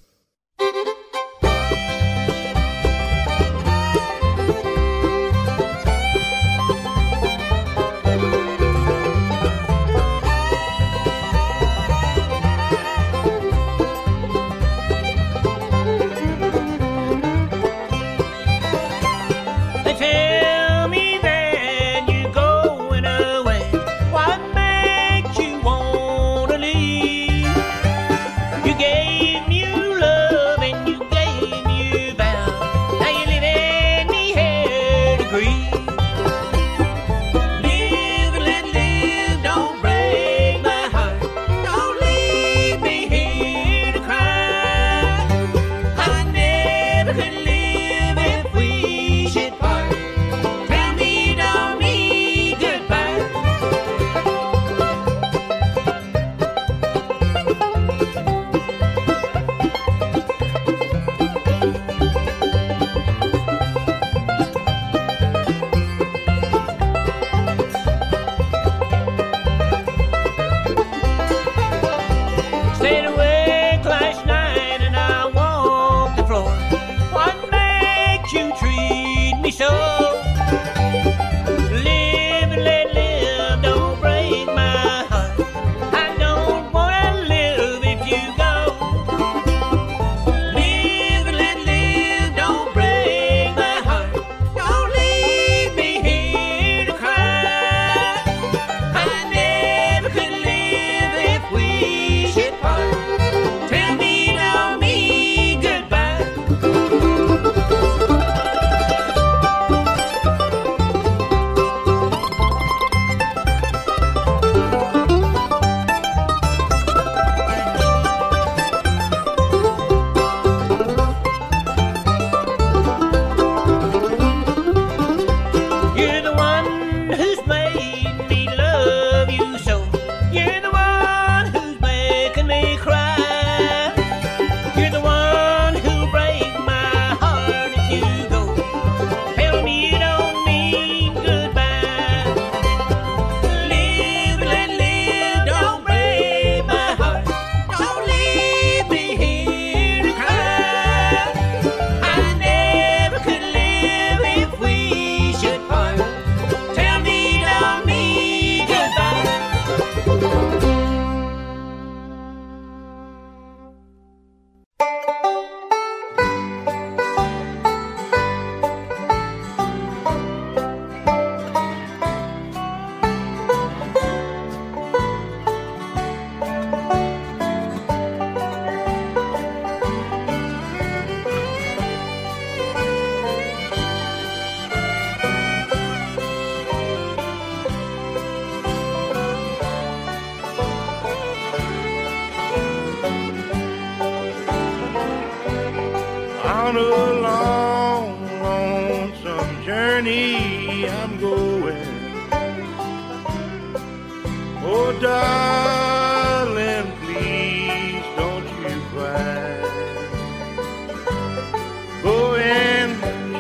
Go in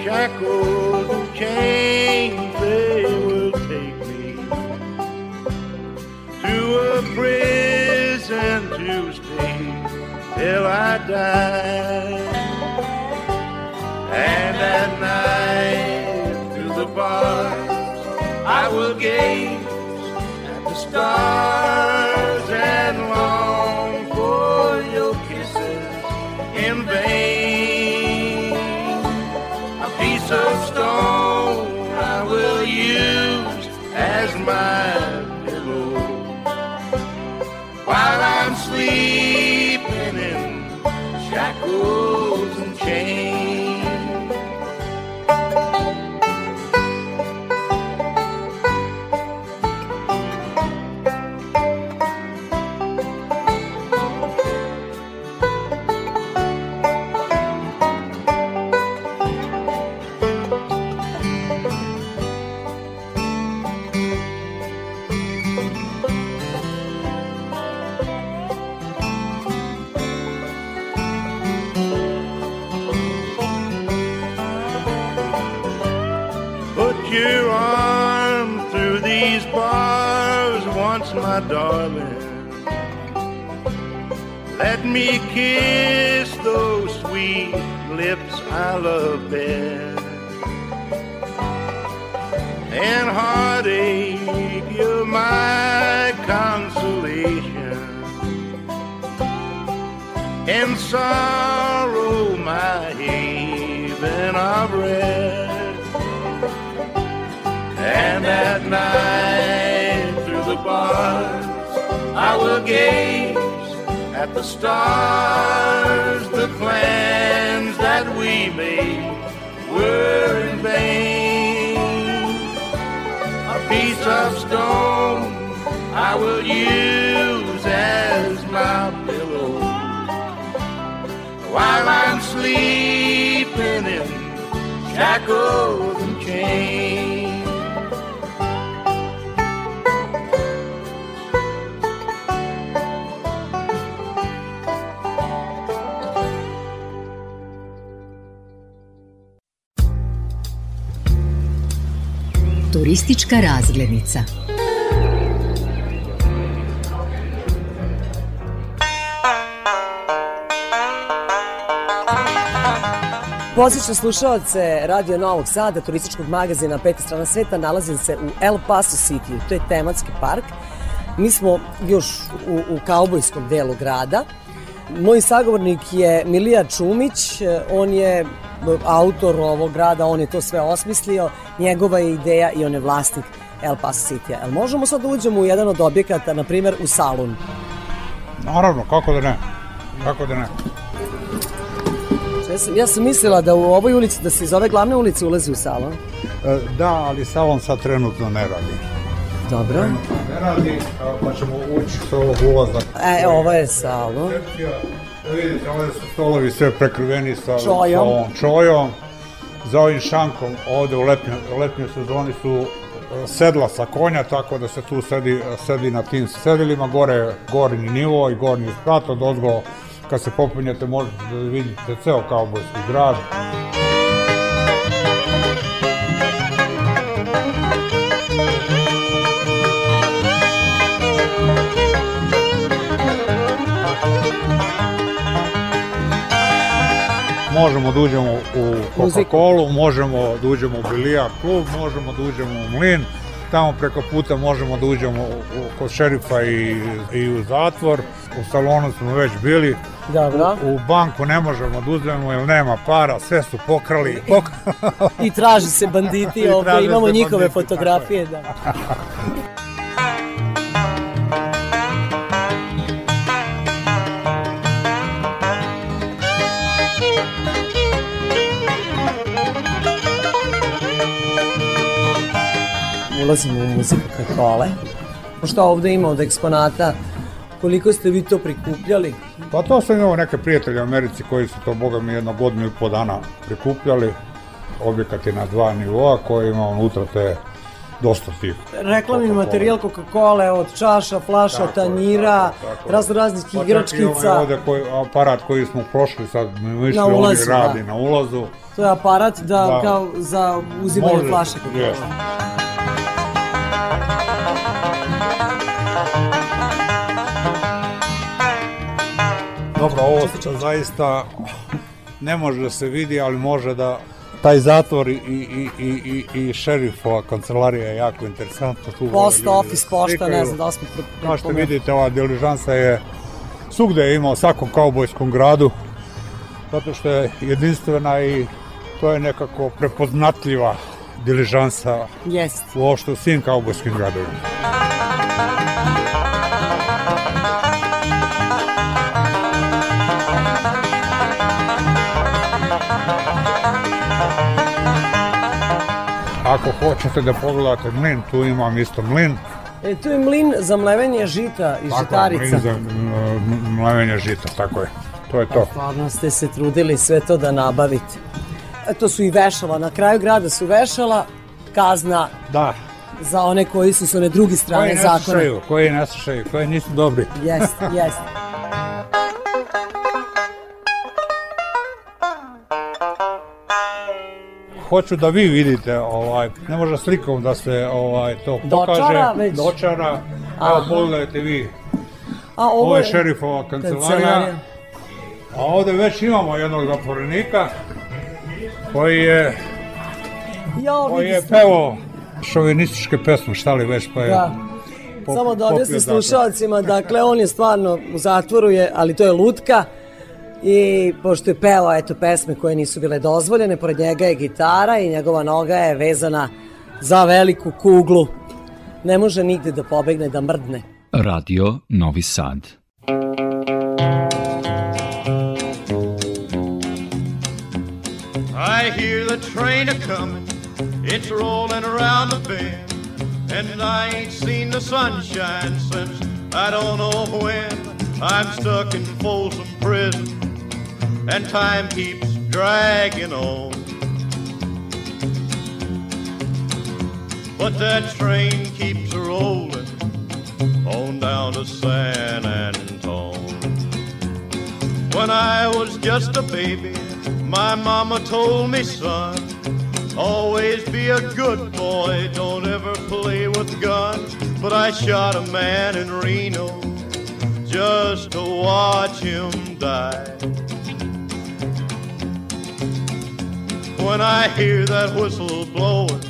shackles and chains, they will take me to a prison to stay till I die. And at night through the bars I will gaze at the stars My. Sorrow, my haven of rest. And at night through the bars I will gaze at the stars. The plans that we made were in vain. A piece of stone I will use while I'm sleeping in shackles and chains. Turistička razglednica. Pozdrav slušalce Radio Novog Sada, turističkog magazina Peta strana sveta, nalazim se u El Paso City, to je tematski park. Mi smo još u, u kaubojskom delu grada. Moj sagovornik je Milija Čumić, on je autor ovog grada, on je to sve osmislio, njegova je ideja i on je vlasnik El Paso City. El možemo sad da uđemo u jedan od objekata, na primjer u salon? Naravno, kako da ne? Kako da ne? Ja sam, ja sam mislila da u ovoj ulici, da se iz ove glavne ulice ulazi u salon. E, Da, ali salon sad trenutno ne radi. Dobro. Ne radi, pa ćemo ući s ovog ulaza. E, ovo je salon. Da vidite, ovdje su stolovi sve prekriveni sa Čojom. sa ovom čojom. Za ovim šankom ovde u letnjoj, letnjoj sezoni su e, sedla sa konja, tako da se tu sedi, sedi na tim sedilima, gore gornji nivo i gornji sprat, od ozgo kad se popunjete možete da vidite ceo kaubojski grad. Možemo da uđemo u Coca-Cola, možemo da uđemo u Bilijard klub, možemo da uđemo u Mlin, tamo preko puta možemo da uđemo u, kod šerifa i, i u zatvor, u salonu smo već bili, Dobro. u, u banku ne možemo da uzmemo jer nema para, sve su pokrali. Pok... I traži se banditi, I ovde traže imamo njihove banditi, fotografije. Da. Ulazimo u muziku Kakole. Pošto ovde ima od eksponata Koliko ste vi to prikupljali? Pa to sam imao neke prijatelje u Americi koji su to, boga mi, jedno godinu i po dana prikupljali. Objekat je na dva nivoa koji ima unutra te dosta tih. Reklamni materijal Coca-Cola od čaša, flaša, Tako tanjira, razno raznih Pa čak i igračkica. ovaj ovde koji, aparat koji smo prošli sad, mi išli Na ovdje ulazu, radi da. na ulazu. To je aparat da, Da. kao za uzimanje Može, flaše Coca-Cola. jeste. Dobro, ovo zaista ne može da se vidi, ali može da taj zatvor i, i, i, i, i šerifova kancelarija je jako interesantna. Tu Post office, pošta, ne znam da smo... Kao što vidite, ova diližansa je svugde je imao u svakom kaubojskom gradu, zato što je jedinstvena i to je nekako prepoznatljiva diližansa Jest. uopšte u svim kaubojskim gradovima. Ako hoćete da pogledate mlin, tu imam isto mlin. E, tu je mlin za mlevenje žita i Tako, žitarica. mlin za mlevenje žita, tako je. To je to. Stvarno ste se trudili sve to da nabavite. E, to su i vešala, na kraju grada su vešala, kazna Da. za one koji su s one druge strane Koji ne zakona. koji ne slušaju, koji nisu dobri. Jest, jest. Hoću da vi vidite, ovaj, ne može slikom da se ovaj, to pokaže. Dočara već. Dočara. Evo, pogledajte vi. A ovo, Ovo je šerifova kancelarija. A ovde već imamo jednog zatvorenika koji je, Ja, koji je ste. pevao šovinističke pesme, šta li već, pa je Da. pop- Samo da objasnim slušalcima, dakle on je stvarno u zatvoru, je, ali to je lutka i pošto je pevao eto pesme koje nisu bile dozvoljene, pored njega je gitara i njegova noga je vezana za veliku kuglu. Ne može nigde da pobegne, da mrdne. Radio Novi Sad. I hear the train a comin', it's rolling around the bend, and I ain't seen the sunshine since I don't know when. I'm stuck in Folsom Prison, and time keeps dragging on. But that train keeps rolling on down to San Antone. When I was just a baby, my mama told me, son, always be a good boy, don't ever play with guns. But I shot a man in Reno just to watch him die. When I hear that whistle blowing,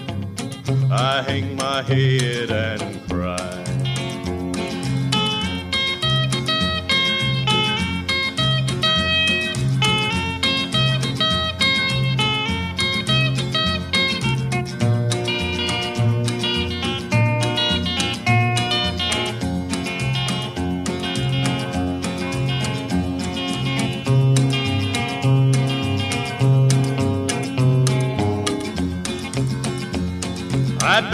I hang my head and cry.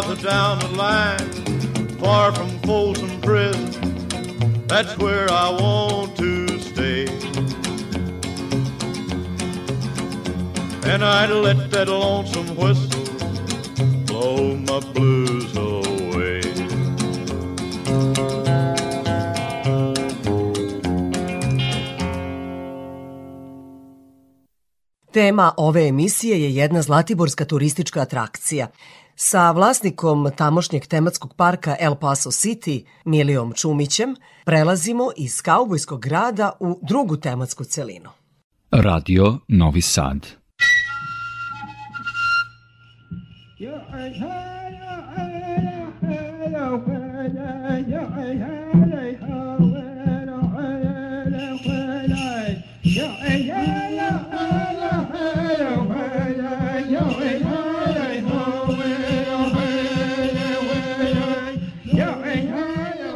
farther down the line, far from Folsom Prison. That's where I want to stay. And I'd let that lonesome whistle blow my blues away. Tema ove emisije je jedna zlatiborska turistička atrakcija. Sa vlasnikom tamošnjeg tematskog parka El Paso City, Milijom Čumićem, prelazimo iz kaubojskog grada u drugu tematsku celinu. Radio Novi Sad.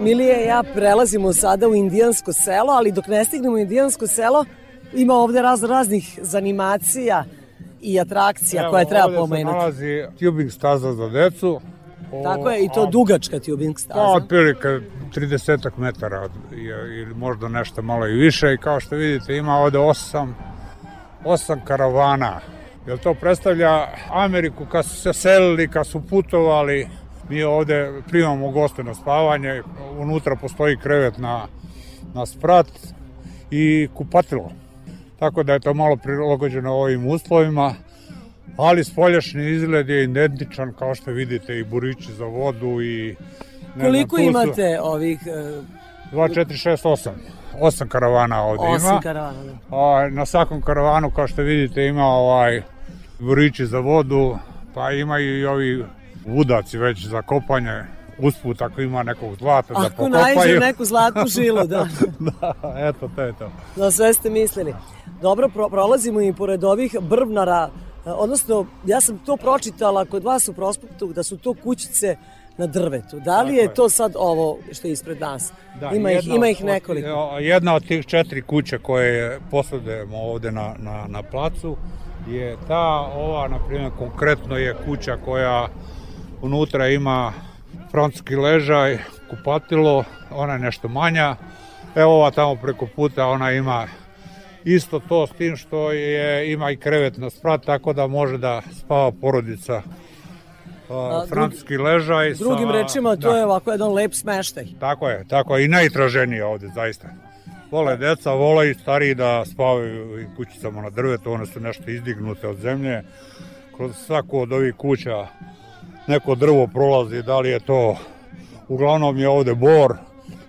Milije i ja prelazimo sada u indijansko selo, ali dok ne stignemo u indijansko selo, ima ovde raz raznih zanimacija i atrakcija Evo, koje treba ovde pomenuti. se nalazi tubing staza za decu. Tako je, i to dugačka tubing staza. otprilike 30 metara ili možda nešto malo i više i kao što vidite ima ovde osam, osam karavana. Jer to predstavlja Ameriku kad su se selili, kad su putovali. Mi ovde primamo goste na spavanje, unutra postoji krevet na, na sprat i kupatilo. Tako da je to malo prilagođeno ovim uslovima, ali spoljašnji izgled je identičan kao što vidite i burići za vodu i ne Koliko znam, imate ovih... e, 2, 4, 6, 8. 8 karavana ovde ima. Osam karavana, da. A, na svakom karavanu, kao što vidite, ima ovaj burići za vodu, pa imaju i ovi vudaci već za kopanje. Usput ako ima nekog zlata da Ako pokopaju. naiđe neku zlatnu žilu, da. da, eto, to je to. Da, sve ste mislili. Dobro, pro, prolazimo i pored ovih brvnara, e, odnosno, ja sam to pročitala kod vas u prospektu, da su to kućice na drvetu. Da li je to sad ovo što je ispred nas? ima, ih, ima ih nekoliko. od- Jedna od tih četiri kuće koje posademo ovde na, na, na placu je ta, ova, na primjer, konkretno je kuća koja unutra ima francuski ležaj, kupatilo, ona je nešto manja. Evo ova tamo preko puta, ona ima isto to s tim što je, ima i krevet na sprat, tako da može da spava porodica. A, francuski ležaj Drugim sa- rečima, to da. je ovako jedan lep smeštaj. Tako je, tako je i najtraženije ovde, zaista. Vole deca, vole i stariji da spavaju u kućicama na drvetu, one su nešto izdignute od zemlje. Kroz svaku od ovih kuća neko drvo prolazi, da li je to, uglavnom je ovde bor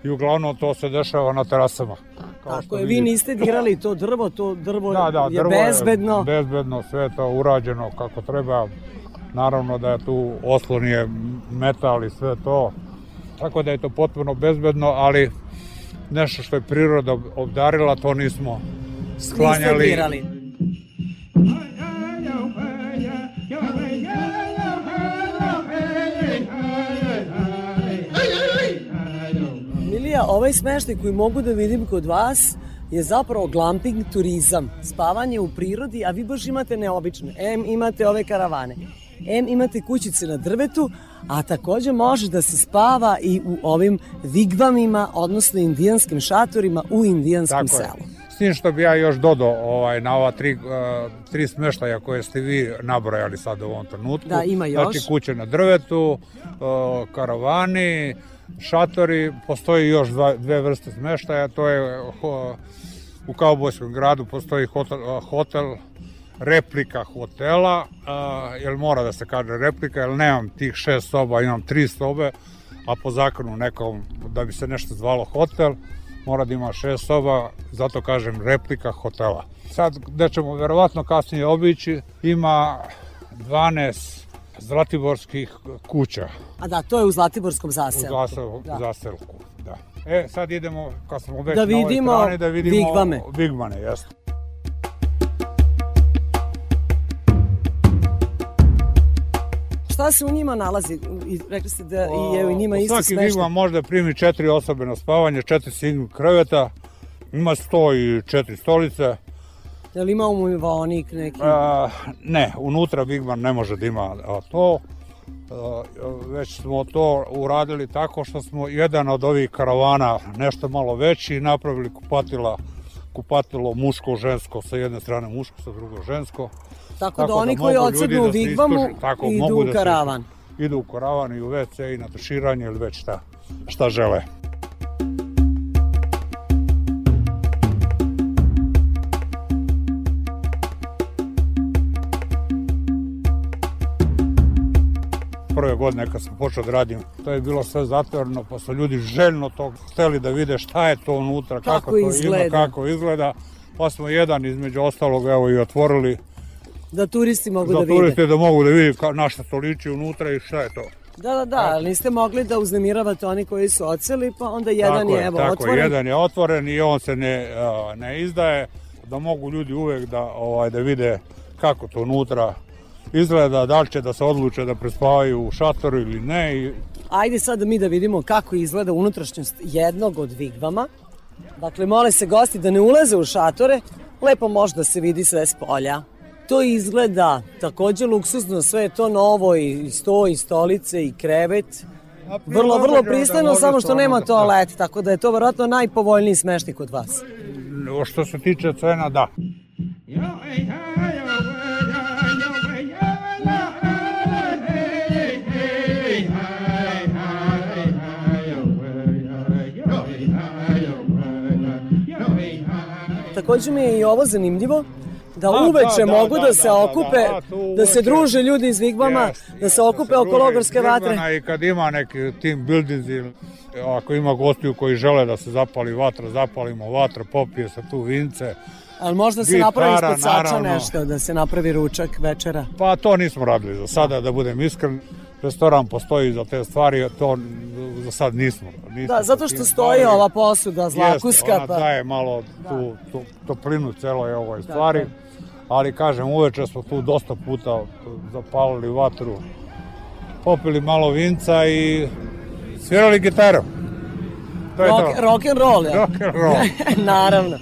i uglavnom to se dešava na terasama. Kao Tako je, vi niste dirali to drvo, to drvo Da, da, je drvo bezbedno. je bezbedno, sve je to urađeno kako treba. Naravno da je tu oslon je metal i sve to. Tako da je to potpuno bezbedno, ali nešto što je priroda obdarila, to nismo Niste sklanjali. dirali. Milija, ovaj smeštaj koji mogu da vidim kod vas je zapravo glamping turizam, spavanje u prirodi, a vi baš imate neobično. M imate ove karavane, M imate kućice na drvetu, a takođe može da se spava i u ovim vigvamima, odnosno indijanskim šatorima u indijanskom Tako je. selu. S tim što bi ja još dodao ovaj, na ova tri, uh, tri smeštaja koje ste vi nabrojali sad u ovom trenutku. Da, ima još. Znači kuće na drvetu, uh, karavani, šatori, postoji još dva, dve vrste smeštaja, to je ho, u Kaubojskom gradu postoji hotel, hotel replika hotela, uh, jer mora da se kaže replika, jer nemam tih šest soba, imam tri sobe, a po zakonu nekom, da bi se nešto zvalo hotel, mora da ima šest soba, zato kažem replika hotela. Sad, gde ćemo verovatno kasnije obići, ima 12 zlatiborskih kuća A da, to je u Zlatiborskom u zaselku. zasel, Da. zaselku. Da. E, sad idemo, kad smo već Da na ovoj vidimo strani, da vidimo vigvame. Vigvane, jeste. Šta se u njima nalazi? I rekli ste da i je u njima isto Svaki smeštaj. vigvam može da primi četiri osobe na spavanje, četiri single kreveta, ima sto i četiri stolice. Je li ima umivaonik neki? A, ne, unutra Vigman ne može da ima to. A, već smo to uradili tako što smo jedan od ovih karavana nešto malo veći napravili kupatila kupatilo muško žensko sa jedne strane muško sa drugo žensko Tako da oni koji mogu ljudi odsednu u da vigvamu tako, idu u da se- karavan. idu u karavan i u WC i na tuširanje ili već šta, šta žele. Prve godine kad sam počeo da radim, to je bilo sve zatvoreno, pa su ljudi željno to hteli da vide šta je to unutra, kako, Kako to izgleda. ima, kako izgleda. Pa smo jedan između ostalog evo i otvorili Da turisti mogu za da vide. turiste da mogu da vidi ka, na šta to liči unutra i šta je to. Da, da, da, ali niste mogli da uznemiravate oni koji su oceli, pa onda jedan tako je, evo, tako otvoren. jedan je otvoren i on se ne, ne izdaje, da mogu ljudi uvek da, ovaj, da vide kako to unutra izgleda, da li će da se odluče da prespavaju u šatoru ili ne. I, Ajde sad mi da vidimo kako izgleda unutrašnjost jednog od vigvama. Dakle, mole se gosti da ne ulaze u šatore, lepo može da se vidi sve s polja. To izgleda takođe luksuzno, sve je to novo i sto i stolice i krevet. Vrlo, vrlo pristojno, može samo što nema da- toalet, tako da je to verovatno najpovoljniji smešnik kod vas. što se tiče cena, da. Takođe mi je i ovo zanimljivo, da A, uveče da, da, mogu da, da, se da, da, okupe, da, tu da se uveče. druže ljudi iz vigvama, Jeste, da se okupe oko druže logorske vatre. I kad ima neki team buildings ili ako ima gostiju koji žele da se zapali vatra, zapalimo vatra, popije se tu vince. Ali možda se Gitara, napravi ispod sača naravno. nešto, da se napravi ručak večera. Pa to nismo radili za sada, da budem iskren. Restoran postoji za te stvari, to za sad nismo. nismo Da, zato što stoji bavili. ova posuda zlakuska. Jeste, ona pa... daje malo tu, tu toplinu celoj ovoj stvari. Ali kažem, uveče smo tu dosta puta zapalili vatru, popili malo vinca i svirali gitaru. To je Rock, to. rock and roll, ja? Rock and roll. Naravno.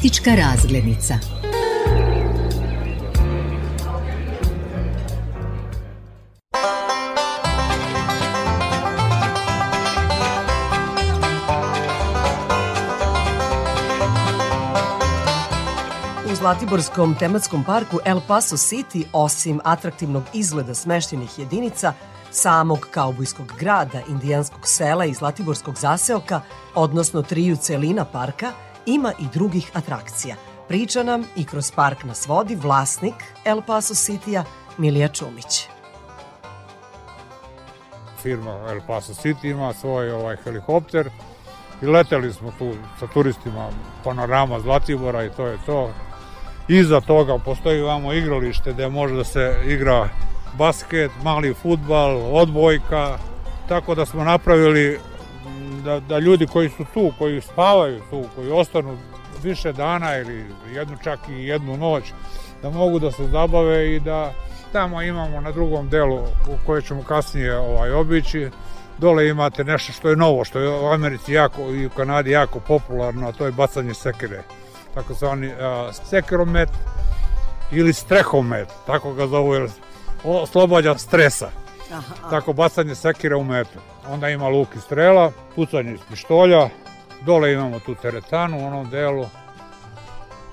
Turistička razglednica. U Zlatiborskom tematskom parku El Paso City, osim atraktivnog izgleda smeštenih jedinica, samog kaubojskog grada, indijanskog sela i zlatiborskog zaseoka, odnosno triju celina parka, ima i drugih atrakcija. Priča nam i kroz park nas vodi vlasnik El Paso City-a Milija Čumić. Firma El Paso City ima svoj ovaj helikopter i leteli smo tu sa turistima panorama Zlatibora i to je to. Iza toga postoji vamo igralište gde može da se igra basket, mali futbal, odbojka, tako da smo napravili da, da ljudi koji su tu, koji spavaju tu, koji ostanu više dana ili jednu čak i jednu noć, da mogu da se zabave i da tamo imamo na drugom delu u koje ćemo kasnije ovaj, obići, dole imate nešto što je novo, što je u Americi jako i u Kanadi jako popularno, a to je bacanje sekire. Tako se oni sekiromet ili strehomet, tako ga zovu, jer oslobađa stresa. Tako bacanje sekira u metu. Onda ima luk i strela, pucanje iz pištolja, dole imamo tu teretanu u onom delu,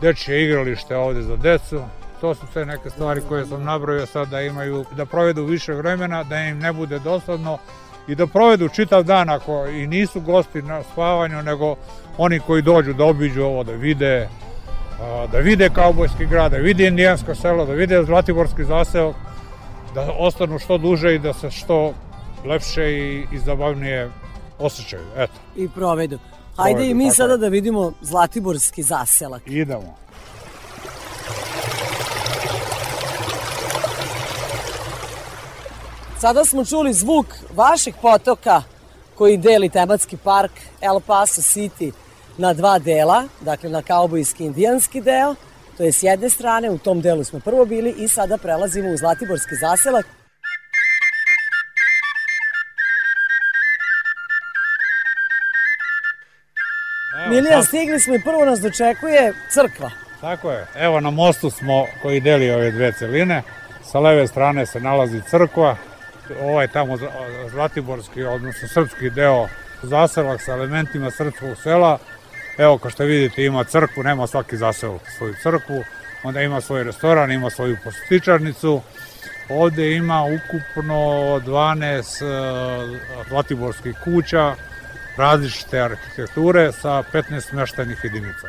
dečje igralište ovde za decu. To su sve neke stvari koje sam nabrojio sad da imaju, da provedu više vremena, da im ne bude dosadno i da provedu čitav dan ako i nisu gosti na spavanju, nego oni koji dođu da obiđu ovo, da vide, da vide kaubojski grad, da vide indijansko selo, da vide Zlatiborski zaseok, da ostanu što duže i da se što lepše i, i zabavnije osjećaju. Eto, I provedu. Hajde Provedu, i mi tako sada da vidimo Zlatiborski zaselak. idemo. Sada smo čuli zvuk vašeg potoka koji deli tematski park El Paso City na dva dela, dakle na kaubojski indijanski deo, to je s jedne strane, u tom delu smo prvo bili i sada prelazimo u Zlatiborski zaselak. Evo, Milija, stigli smo i prvo nas dočekuje crkva. Tako je. Evo na mostu smo koji deli ove dve celine. Sa leve strane se nalazi crkva. Ovaj tamo Zla- Zlatiborski, odnosno srpski deo zaselak sa elementima srpskog sela. Evo, kao što vidite, ima crkvu, nema svaki zaselak svoju crkvu. Onda ima svoj restoran, ima svoju posetičarnicu. Ovde ima ukupno 12 e, zlatiborskih kuća, različite arhitekture sa 15 smeštajnih jedinica.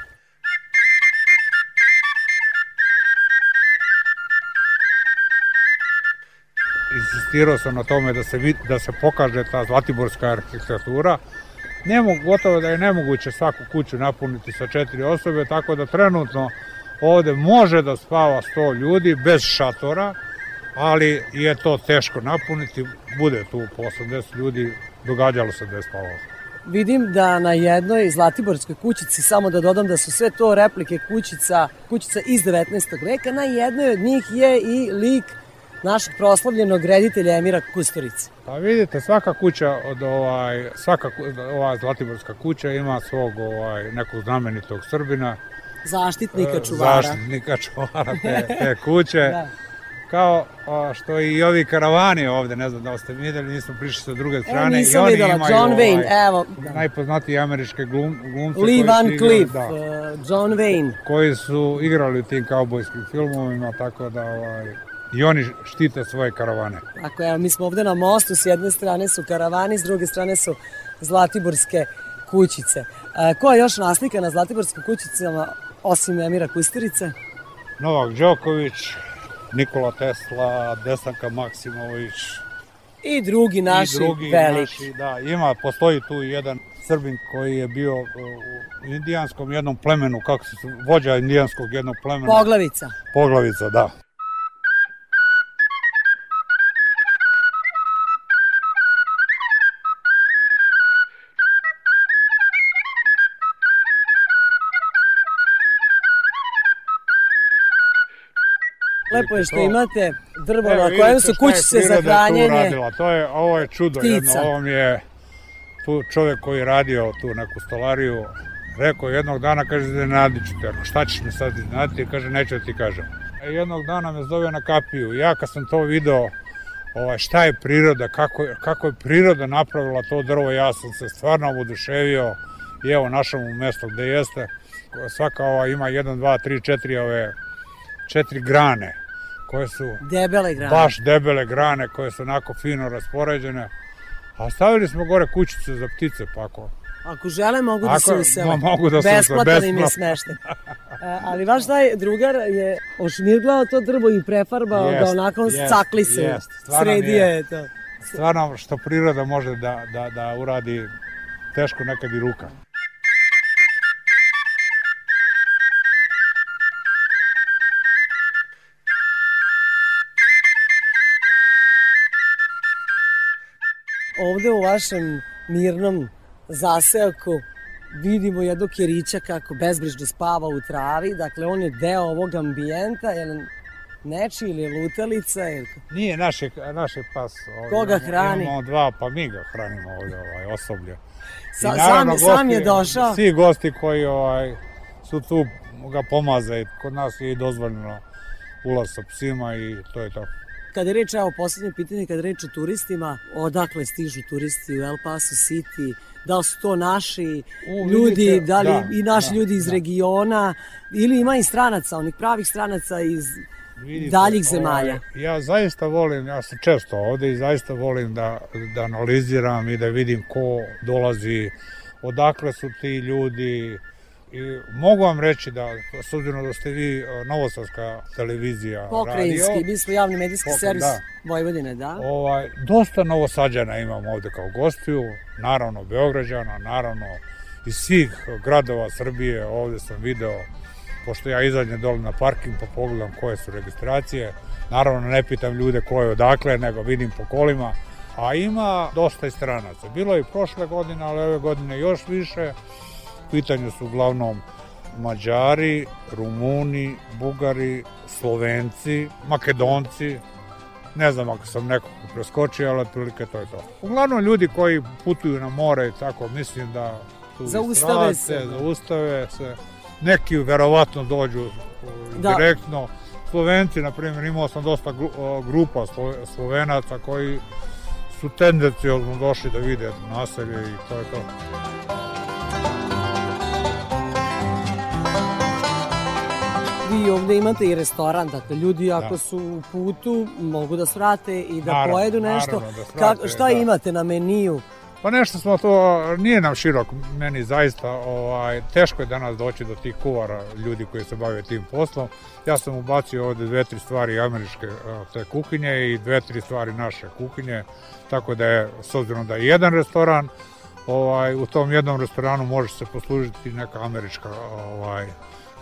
insistirao sam na tome da se, vid, da se pokaže ta zlatiborska arhitektura. Ne mogu, gotovo da je nemoguće svaku kuću napuniti sa četiri osobe, tako da trenutno ovde može da spava 100 ljudi bez šatora, ali je to teško napuniti, bude tu po 80 ljudi, događalo se da je spavalo. Vidim da na jednoj Zlatiborskoj kućici, samo da dodam da su sve to replike kućica, kućica iz 19. veka, na jednoj od njih je i lik našeg proslavljenog reditelja Emira Kusturice. Pa vidite, svaka kuća od ovaj, svaka ova Zlatiborska kuća ima svog ovaj, nekog znamenitog Srbina, Zaštitnika E, čuvara. Zaštitnika čuvara te, te kuće. Da. Kao a, što i ovi karavani ovde, ne znam da li ste videli, nismo prišli sa druge strane. E, i nisam oni videla, imaju, John Wayne, ovaj, evo. Najpoznatiji američke glum, glumce Lee Van Cleef, da, uh, John Wayne. koji su igrali u tim kaubojskim filmovima, tako da ovaj, i oni štite svoje karavane. Tako evo, mi smo ovde na mostu, s jedne strane su karavani, s druge strane su Zlatiborske kućice. A, ko je još naslika na Zlatiborskim kućicama, osim Emira Kusturice? Novak Đoković, Nikola Tesla, Desanka Maksimović, I drugi naši i drugi veliki. naši, da, ima, postoji tu jedan Srbin koji je bio uh, u indijanskom jednom plemenu, kako se vođa indijanskog jednog plemena. Poglavica. Poglavica, da. Lepo je što To- imate drvo Evo, na kojem su kućice za hranjenje. To je, ovo je čudo ptica. jedno, ovo mi je tu čovjek koji je radio tu neku stolariju, Rekao jednog dana, kaže, iznenadit ću te. Šta ćeš me sad iznenaditi? Kaže, neću da ti kažem. E, jednog dana me zove na kapiju. Ja kad sam to video, ovaj, šta je priroda, kako, kako je priroda napravila to drvo, ja sam se stvarno oduševio i evo našao mu mesto gde jeste. Svaka ova ima 1, 2, 3, 4 ove četiri grane koje su debele grane. baš debele grane koje su onako fino raspoređene. A stavili smo gore kućice za ptice, pa ako Ako žele, mogu da Ako- se usele. mogu da se usele, Besplatan im je besplatno. smešten. E, Ali vaš taj drugar je ošmirglao to drvo i prefarbao ga Jest, onako jest, cakli se. jest. Je to. stvarno što priroda može da, da, da uradi teško nekad i ruka. Ovde u vašem mirnom zaseoku vidimo jednog kjerića kako bezbrižno spava u travi. Dakle, on je deo ovog ambijenta. Je neči ili lutalica? Ili... Nije naše, naše pas. Ovdje, Ko ga imamo- hrani? Imamo dva, pa mi ga hranimo ovdje, ovaj, osoblje. Sa- naravno, sam- sam je došao? Svi gosti koji ovaj, su tu ga pomaze. Kod nas je i dozvoljeno ulaz sa psima i to je to. Kada je reč, evo, poslednje pitanje, kada je reč o turistima, odakle stižu turisti u El Paso City, da li su to naši U, ljudi, vidite, da li da, i naši da, ljudi iz da. regiona, ili ima i stranaca, onih pravih stranaca iz Vidite, daljih zemalja. Ovaj, ja zaista volim, ja sam često ovde i zaista volim da, da analiziram i da vidim ko dolazi, odakle su ti ljudi. I mogu vam reći da, s obzirom da ste vi eh, novosadska televizija, Pokrajinski, radio, mi smo javni medijski Pokra- servis da. Vojvodine, da. ovaj, dosta novosađana imam ovde kao gostiju, naravno Beograđana, naravno iz svih gradova Srbije, ovde sam video, pošto ja izađem dole na parking pa pogledam koje su registracije, naravno ne pitam ljude ko je odakle, nego vidim po kolima, a ima dosta i stranaca. Bilo je i prošle godine, ali ove godine još više. Pitanju su uglavnom Mađari, Rumuni, Bugari, Slovenci, Makedonci, ne znam ako sam nekog preskočio, ali otprilike to je to. Uglavnom ljudi koji putuju na more i tako, mislim da su Zaustave se. Zaustave se. Neki verovatno dođu uh, Da. direktno. Slovenci, na primjer, imao sam dosta o, grupa Slo- Slovenaca koji su tendencijozno došli da vide naselje i to je to. Vi ovde imate i restoran, dakle ljudi ako Da. su u putu mogu da svrate i da Naravno, pojedu nešto. naravno da svrate, Kako- šta da. imate na meniju? Pa nešto smo to, nije nam širok, meni zaista, ovaj, teško je danas doći do tih kuvara ljudi koji se bave tim poslom. Ja sam ubacio ovde dve, tri stvari američke a, te kuhinje i dve, tri stvari naše kuhinje, tako da je, s obzirom da je jedan restoran, ovaj, u tom jednom restoranu može se poslužiti neka američka ovaj,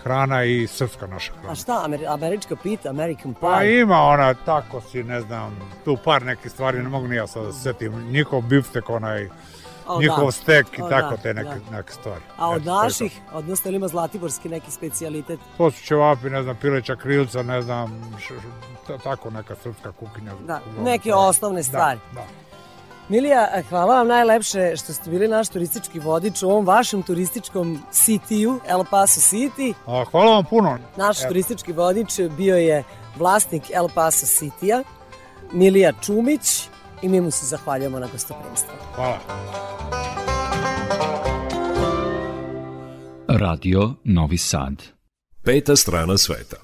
hrana i srpska naša hrana. A šta, Amer- američka pita, American pie? Pa ima ona tako si, ne znam, tu par nekih stvari, ne mogu ni ja sad da se setim, njihov biftek, onaj, O, njihov da. stek i O, tako da, te neke, da. neke stvari. A od Eto, naših, odnosno ili ima zlatiborski neki specijalitet? To su ćevapi, ne znam, pileća krilca, ne znam, š, š, ta- tako neka srpska kuhinja. Da, neke osnovne stvari. Da, da. Milija, hvala vam najlepše što ste bili naš turistički vodič u ovom vašem turističkom city-u, El Paso City. A, hvala vam puno. Naš Evo. turistički vodič bio je vlasnik El Paso City-a, Milija Čumić i mi mu se zahvaljujemo na gostoprimstvu. Hvala. Radio Novi Sad. Peta strana sveta.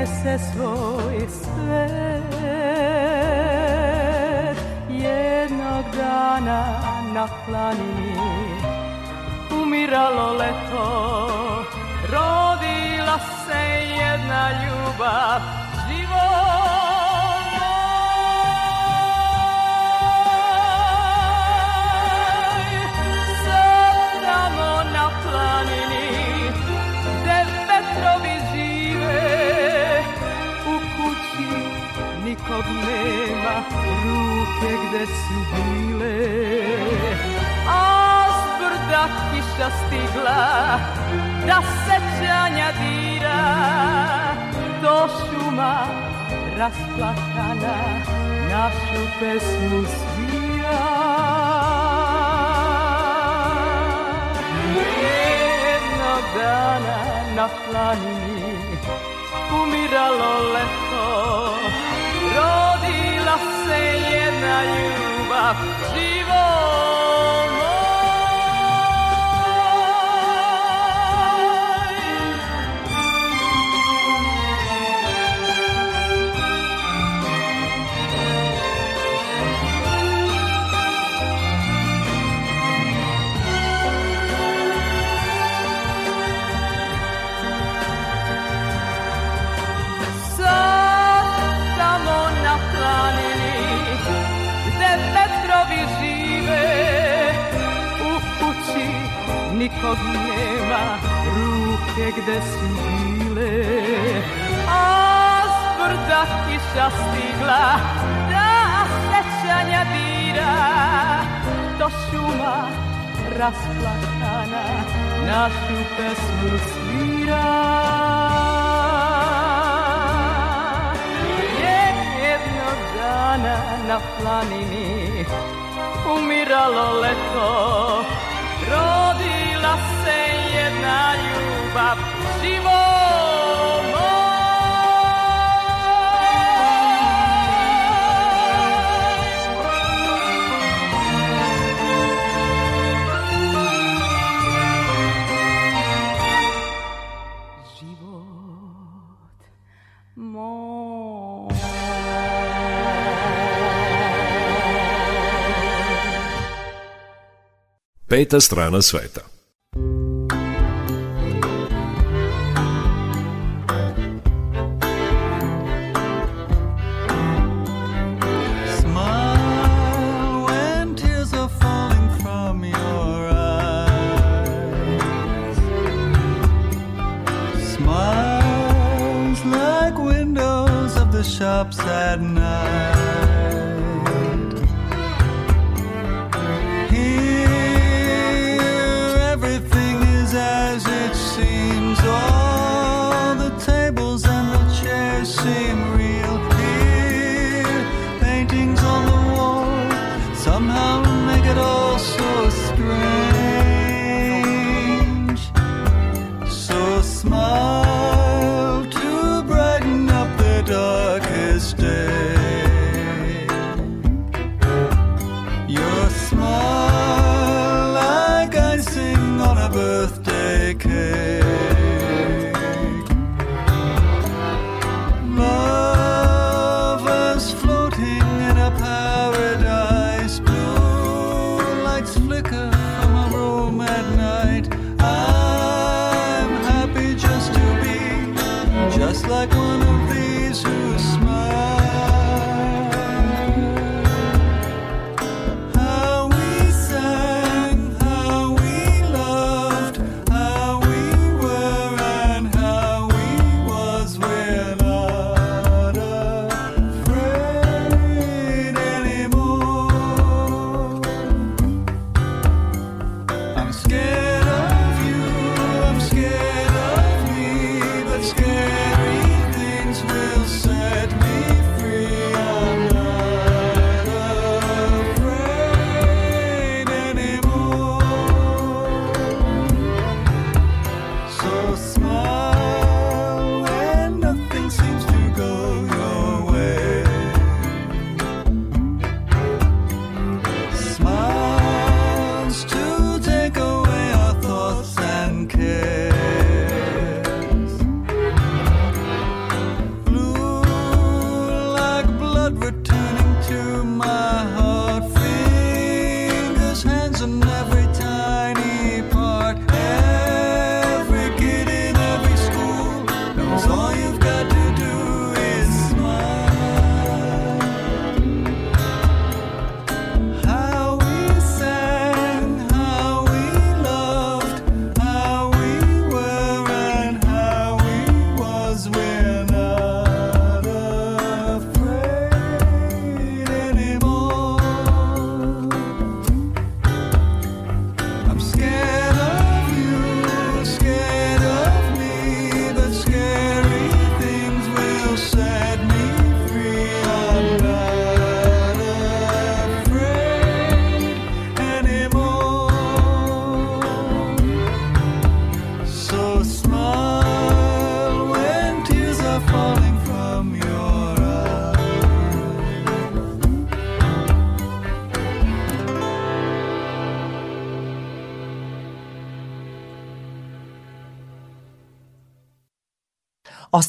donese svoj svet jednog dana na planini umiralo leto rodila se jedna ljubav život planini nikog nema ruke gde su bile. A s brda kiša stigla da sećanja dira do šuma rasplakana našu pesmu svira. Jednog dana na planini umiralo leto 啊。Sveta strana sveta.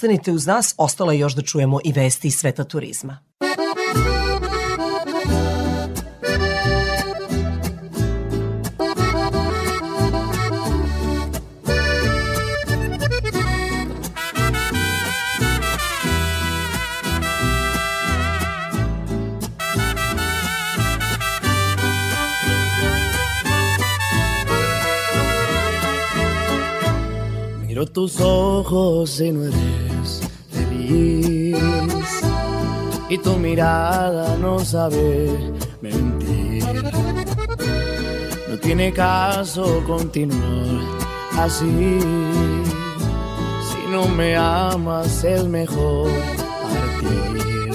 Ostanite uz nas, ostalo je još da čujemo i vesti iz sveta turizma. Tus ojos y no eres no sabe mentir. No tiene caso continuar así. Si no me amas es mejor partir.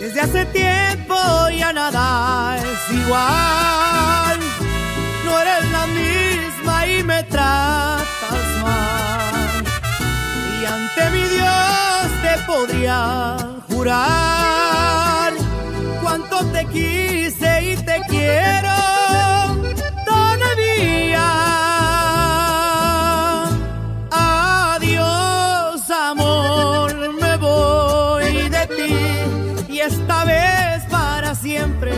Desde hace tiempo ya nada es igual. No eres la misma y me tratas mal. Y ante mi Dios te podría jurar cuánto te quise y te quiero todavía. Adiós, amor, me voy de ti y esta vez para siempre.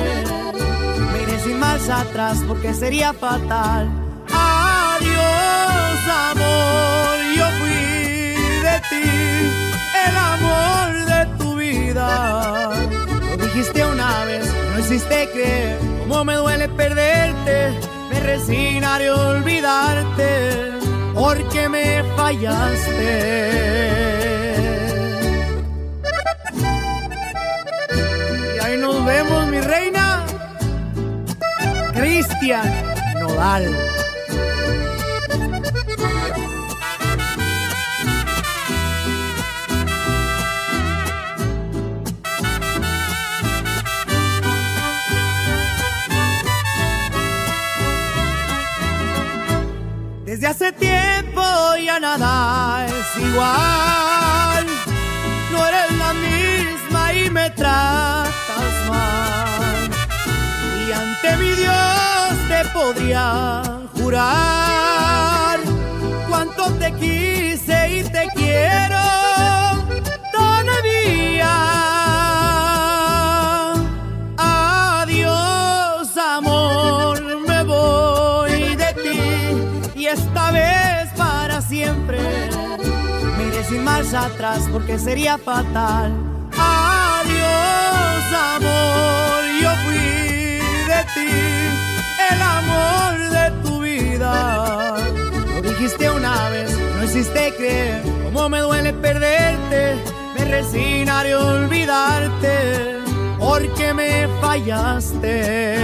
Me iré sin marcha atrás porque sería fatal. Adiós, amor, yo fui de ti, el amor Lo dijiste una vez, no hiciste creer cómo me duele perderte. Me resignaré a olvidarte porque me fallaste. Y ahí nos vemos, mi reina. Cristian Nodal. Hace tiempo ya nada es igual. No eres la misma y me tratas mal. Y ante mi Dios te podría jurar atrás porque sería fatal. Adiós, amor, yo fui de ti, el amor de tu vida. Lo dijiste una vez, no hiciste creer cómo me duele perderte. Me resignaré a olvidarte porque me fallaste.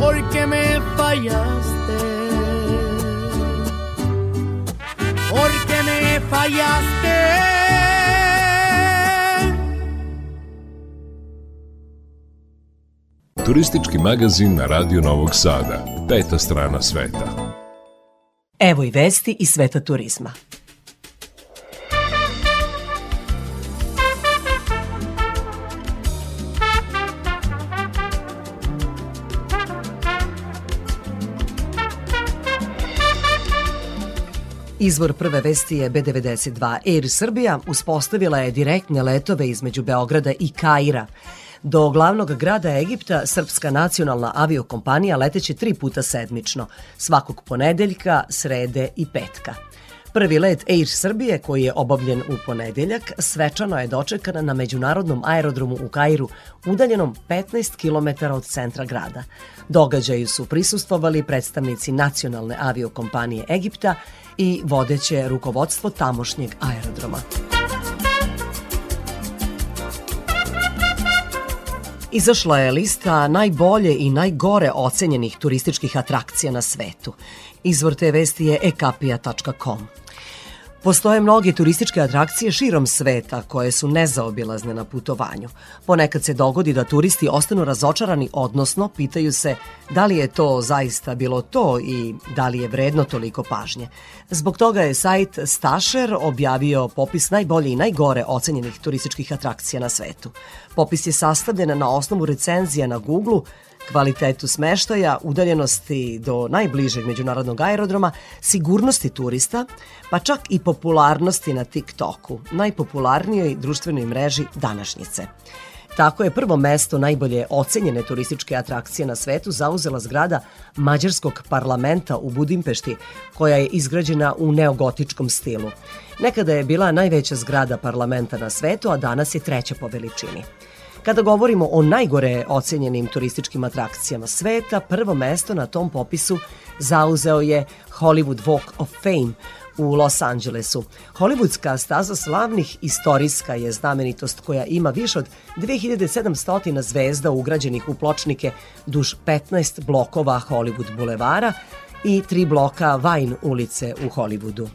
Porque me fallaste. Fallaste. Turistički magazin na Radio Novog Sada. Peta strana sveta. Evo i vesti iz sveta turizma. Izvor prve vesti je B92. Air Srbija uspostavila je direktne letove između Beograda i Kaira. Do glavnog grada Egipta srpska nacionalna aviokompanija leteće tri puta sedmično, svakog ponedeljka, srede i petka. Prvi let Air Srbije, koji je obavljen u ponedeljak, svečano je dočekan na međunarodnom aerodromu u Kairu, udaljenom 15 km od centra grada. Događaju su prisustvovali predstavnici nacionalne aviokompanije Egipta i vodeće rukovodstvo tamošnjeg aerodroma. Izašla je lista najbolje i najgore ocenjenih turističkih atrakcija na svetu. Izvor te vesti je ekapija.com. Postoje mnoge turističke atrakcije širom sveta koje su nezaobilazne na putovanju. Ponekad se dogodi da turisti ostanu razočarani, odnosno pitaju se da li je to zaista bilo to i da li je vredno toliko pažnje. Zbog toga je sajt Stasher objavio popis najbolje i najgore ocenjenih turističkih atrakcija na svetu. Popis je sastavljen na osnovu recenzija na Google kvalitetu smeštaja, udaljenosti do najbližeg međunarodnog aerodroma, sigurnosti turista, pa čak i popularnosti na TikToku, najpopularnijoj društvenoj mreži današnjice. Tako je prvo mesto najbolje ocenjene turističke atrakcije na svetu zauzela zgrada Mađarskog parlamenta u Budimpešti, koja je izgrađena u neogotičkom stilu. Nekada je bila najveća zgrada parlamenta na svetu, a danas je treća po veličini. Kada govorimo o najgore ocenjenim turističkim atrakcijama sveta, prvo mesto na tom popisu zauzeo je Hollywood Walk of Fame u Los Angelesu. Hollywoodska staza slavnih istorijska je znamenitost koja ima više od 2700 zvezda ugrađenih u pločnike duž 15 blokova Hollywood bulevara i tri bloka Vine ulice u Hollywoodu.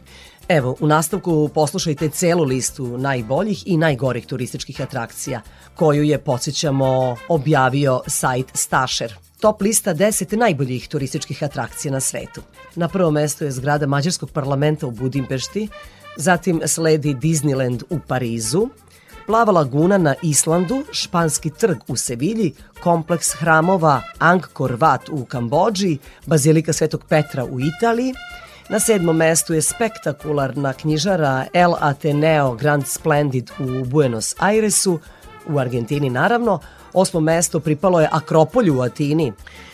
Evo, u nastavku poslušajte celu listu najboljih i najgorih turističkih atrakcija, koju je, podsjećamo, objavio sajt Stasher. Top lista 10 najboljih turističkih atrakcija na svetu. Na prvom mestu je zgrada Mađarskog parlamenta u Budimpešti, zatim sledi Disneyland u Parizu, Plava laguna na Islandu, Španski trg u Sevilji, kompleks hramova Angkor Wat u Kambođi, Bazilika Svetog Petra u Italiji, Na sedmom mestu je spektakularna knjižara El Ateneo Grand Splendid u Buenos Airesu, u Argentini naravno. Osmo mesto pripalo je Akropolju u Atini.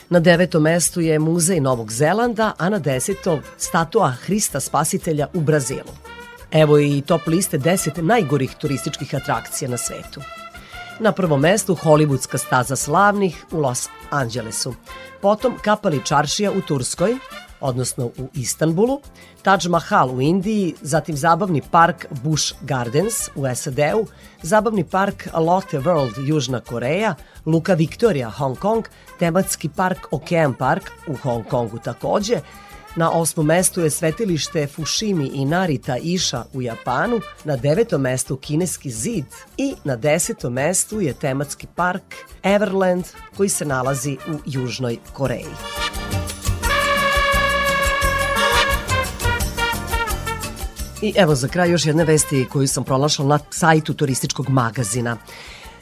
Na devetom mestu je Muzej Novog Zelanda, a na desetom statua Hrista Spasitelja u Brazilu. Evo i top liste 10 najgorih turističkih atrakcija na svetu. Na prvom mestu Hollywoodska staza slavnih u Los Angelesu. Potom Kapali čaršija u Turskoj, odnosno u Istanbulu, Taj Mahal u Indiji, zatim zabavni park Busch Gardens u SAD-u, zabavni park Lotte World Južna Koreja, Luka Victoria Hong Kong, tematski park Okean Park u Hong Kongu takođe, Na osmom mestu je svetilište Fushimi i Narita Iša u Japanu, na devetom mestu Kineski zid i na desetom mestu je tematski park Everland koji se nalazi u Južnoj Koreji. I evo za kraj još jedne vesti koju sam pronašla na sajtu turističkog magazina.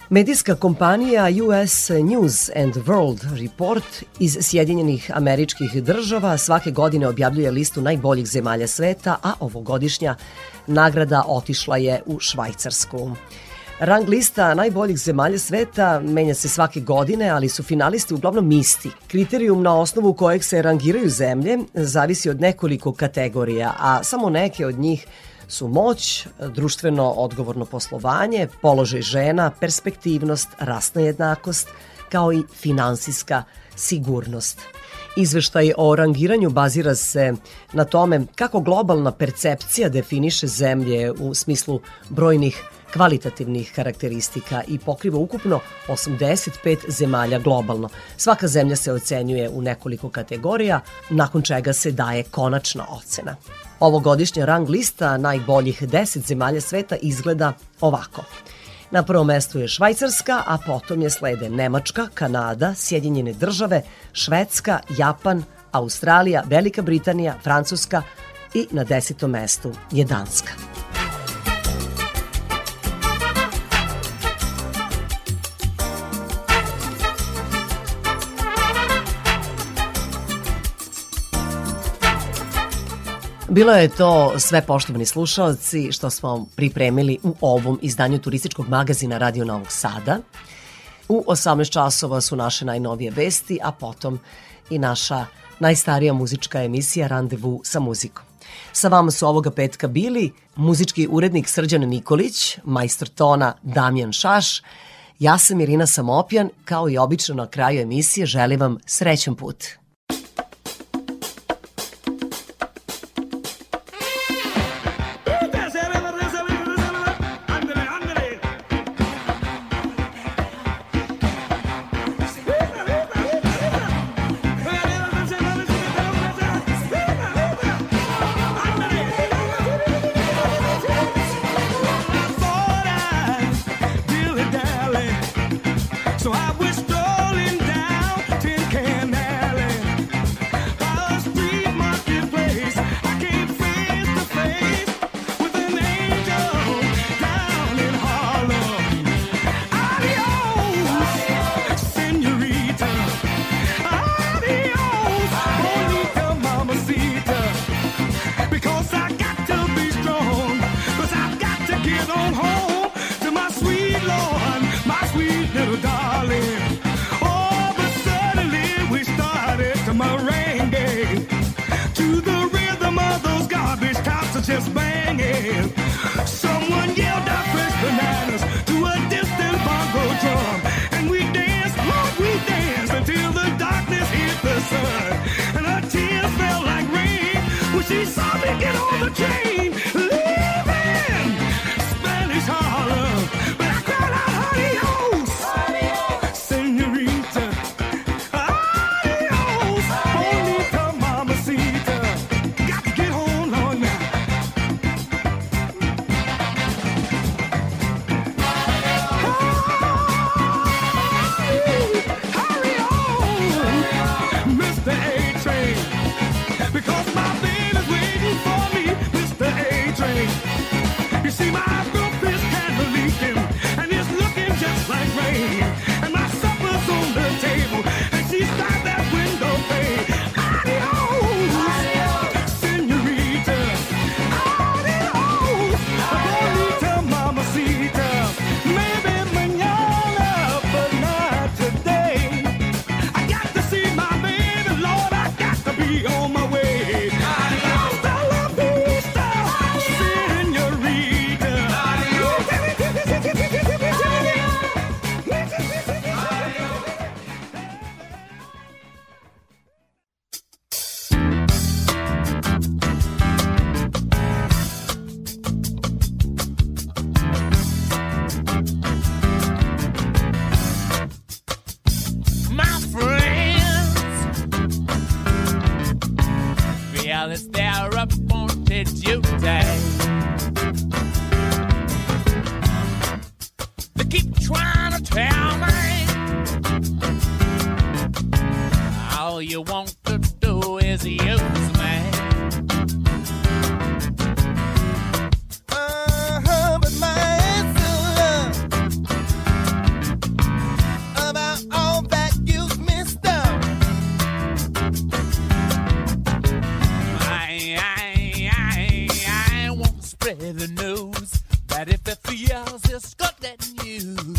Medijska kompanija US News and World Report iz Sjedinjenih američkih država svake godine objavljuje listu najboljih zemalja sveta, a ovogodišnja nagrada otišla je u Švajcarsku. Rang lista najboljih zemalja sveta menja se svake godine, ali su finalisti uglavnom isti. Kriterijum na osnovu kojeg se rangiraju zemlje zavisi od nekoliko kategorija, a samo neke od njih su moć, društveno odgovorno poslovanje, položaj žena, perspektivnost, rasna jednakost, kao i finansijska sigurnost. Izveštaj o rangiranju bazira se na tome kako globalna percepcija definiše zemlje u smislu brojnih kvalitativnih karakteristika i pokriva ukupno 85 zemalja globalno. Svaka zemlja se ocenjuje u nekoliko kategorija, nakon čega se daje konačna ocena. Ovogodišnja rang lista najboljih 10 zemalja sveta izgleda ovako. Na prvom mestu je Švajcarska, a potom je slede Nemačka, Kanada, Sjedinjene države, Švedska, Japan, Australija, Velika Britanija, Francuska i na desetom mestu je Danska. Bilo je to sve poštovani slušalci što smo pripremili u ovom izdanju turističkog magazina Radio Novog Sada. U 18 časova su naše najnovije vesti, a potom i naša najstarija muzička emisija Randevu sa muzikom. Sa vama su ovoga petka bili muzički urednik Srđan Nikolić, majstor tona Damjan Šaš, ja sam Irina Samopjan, kao i obično na kraju emisije želim vam srećan put. If it feels it's got that you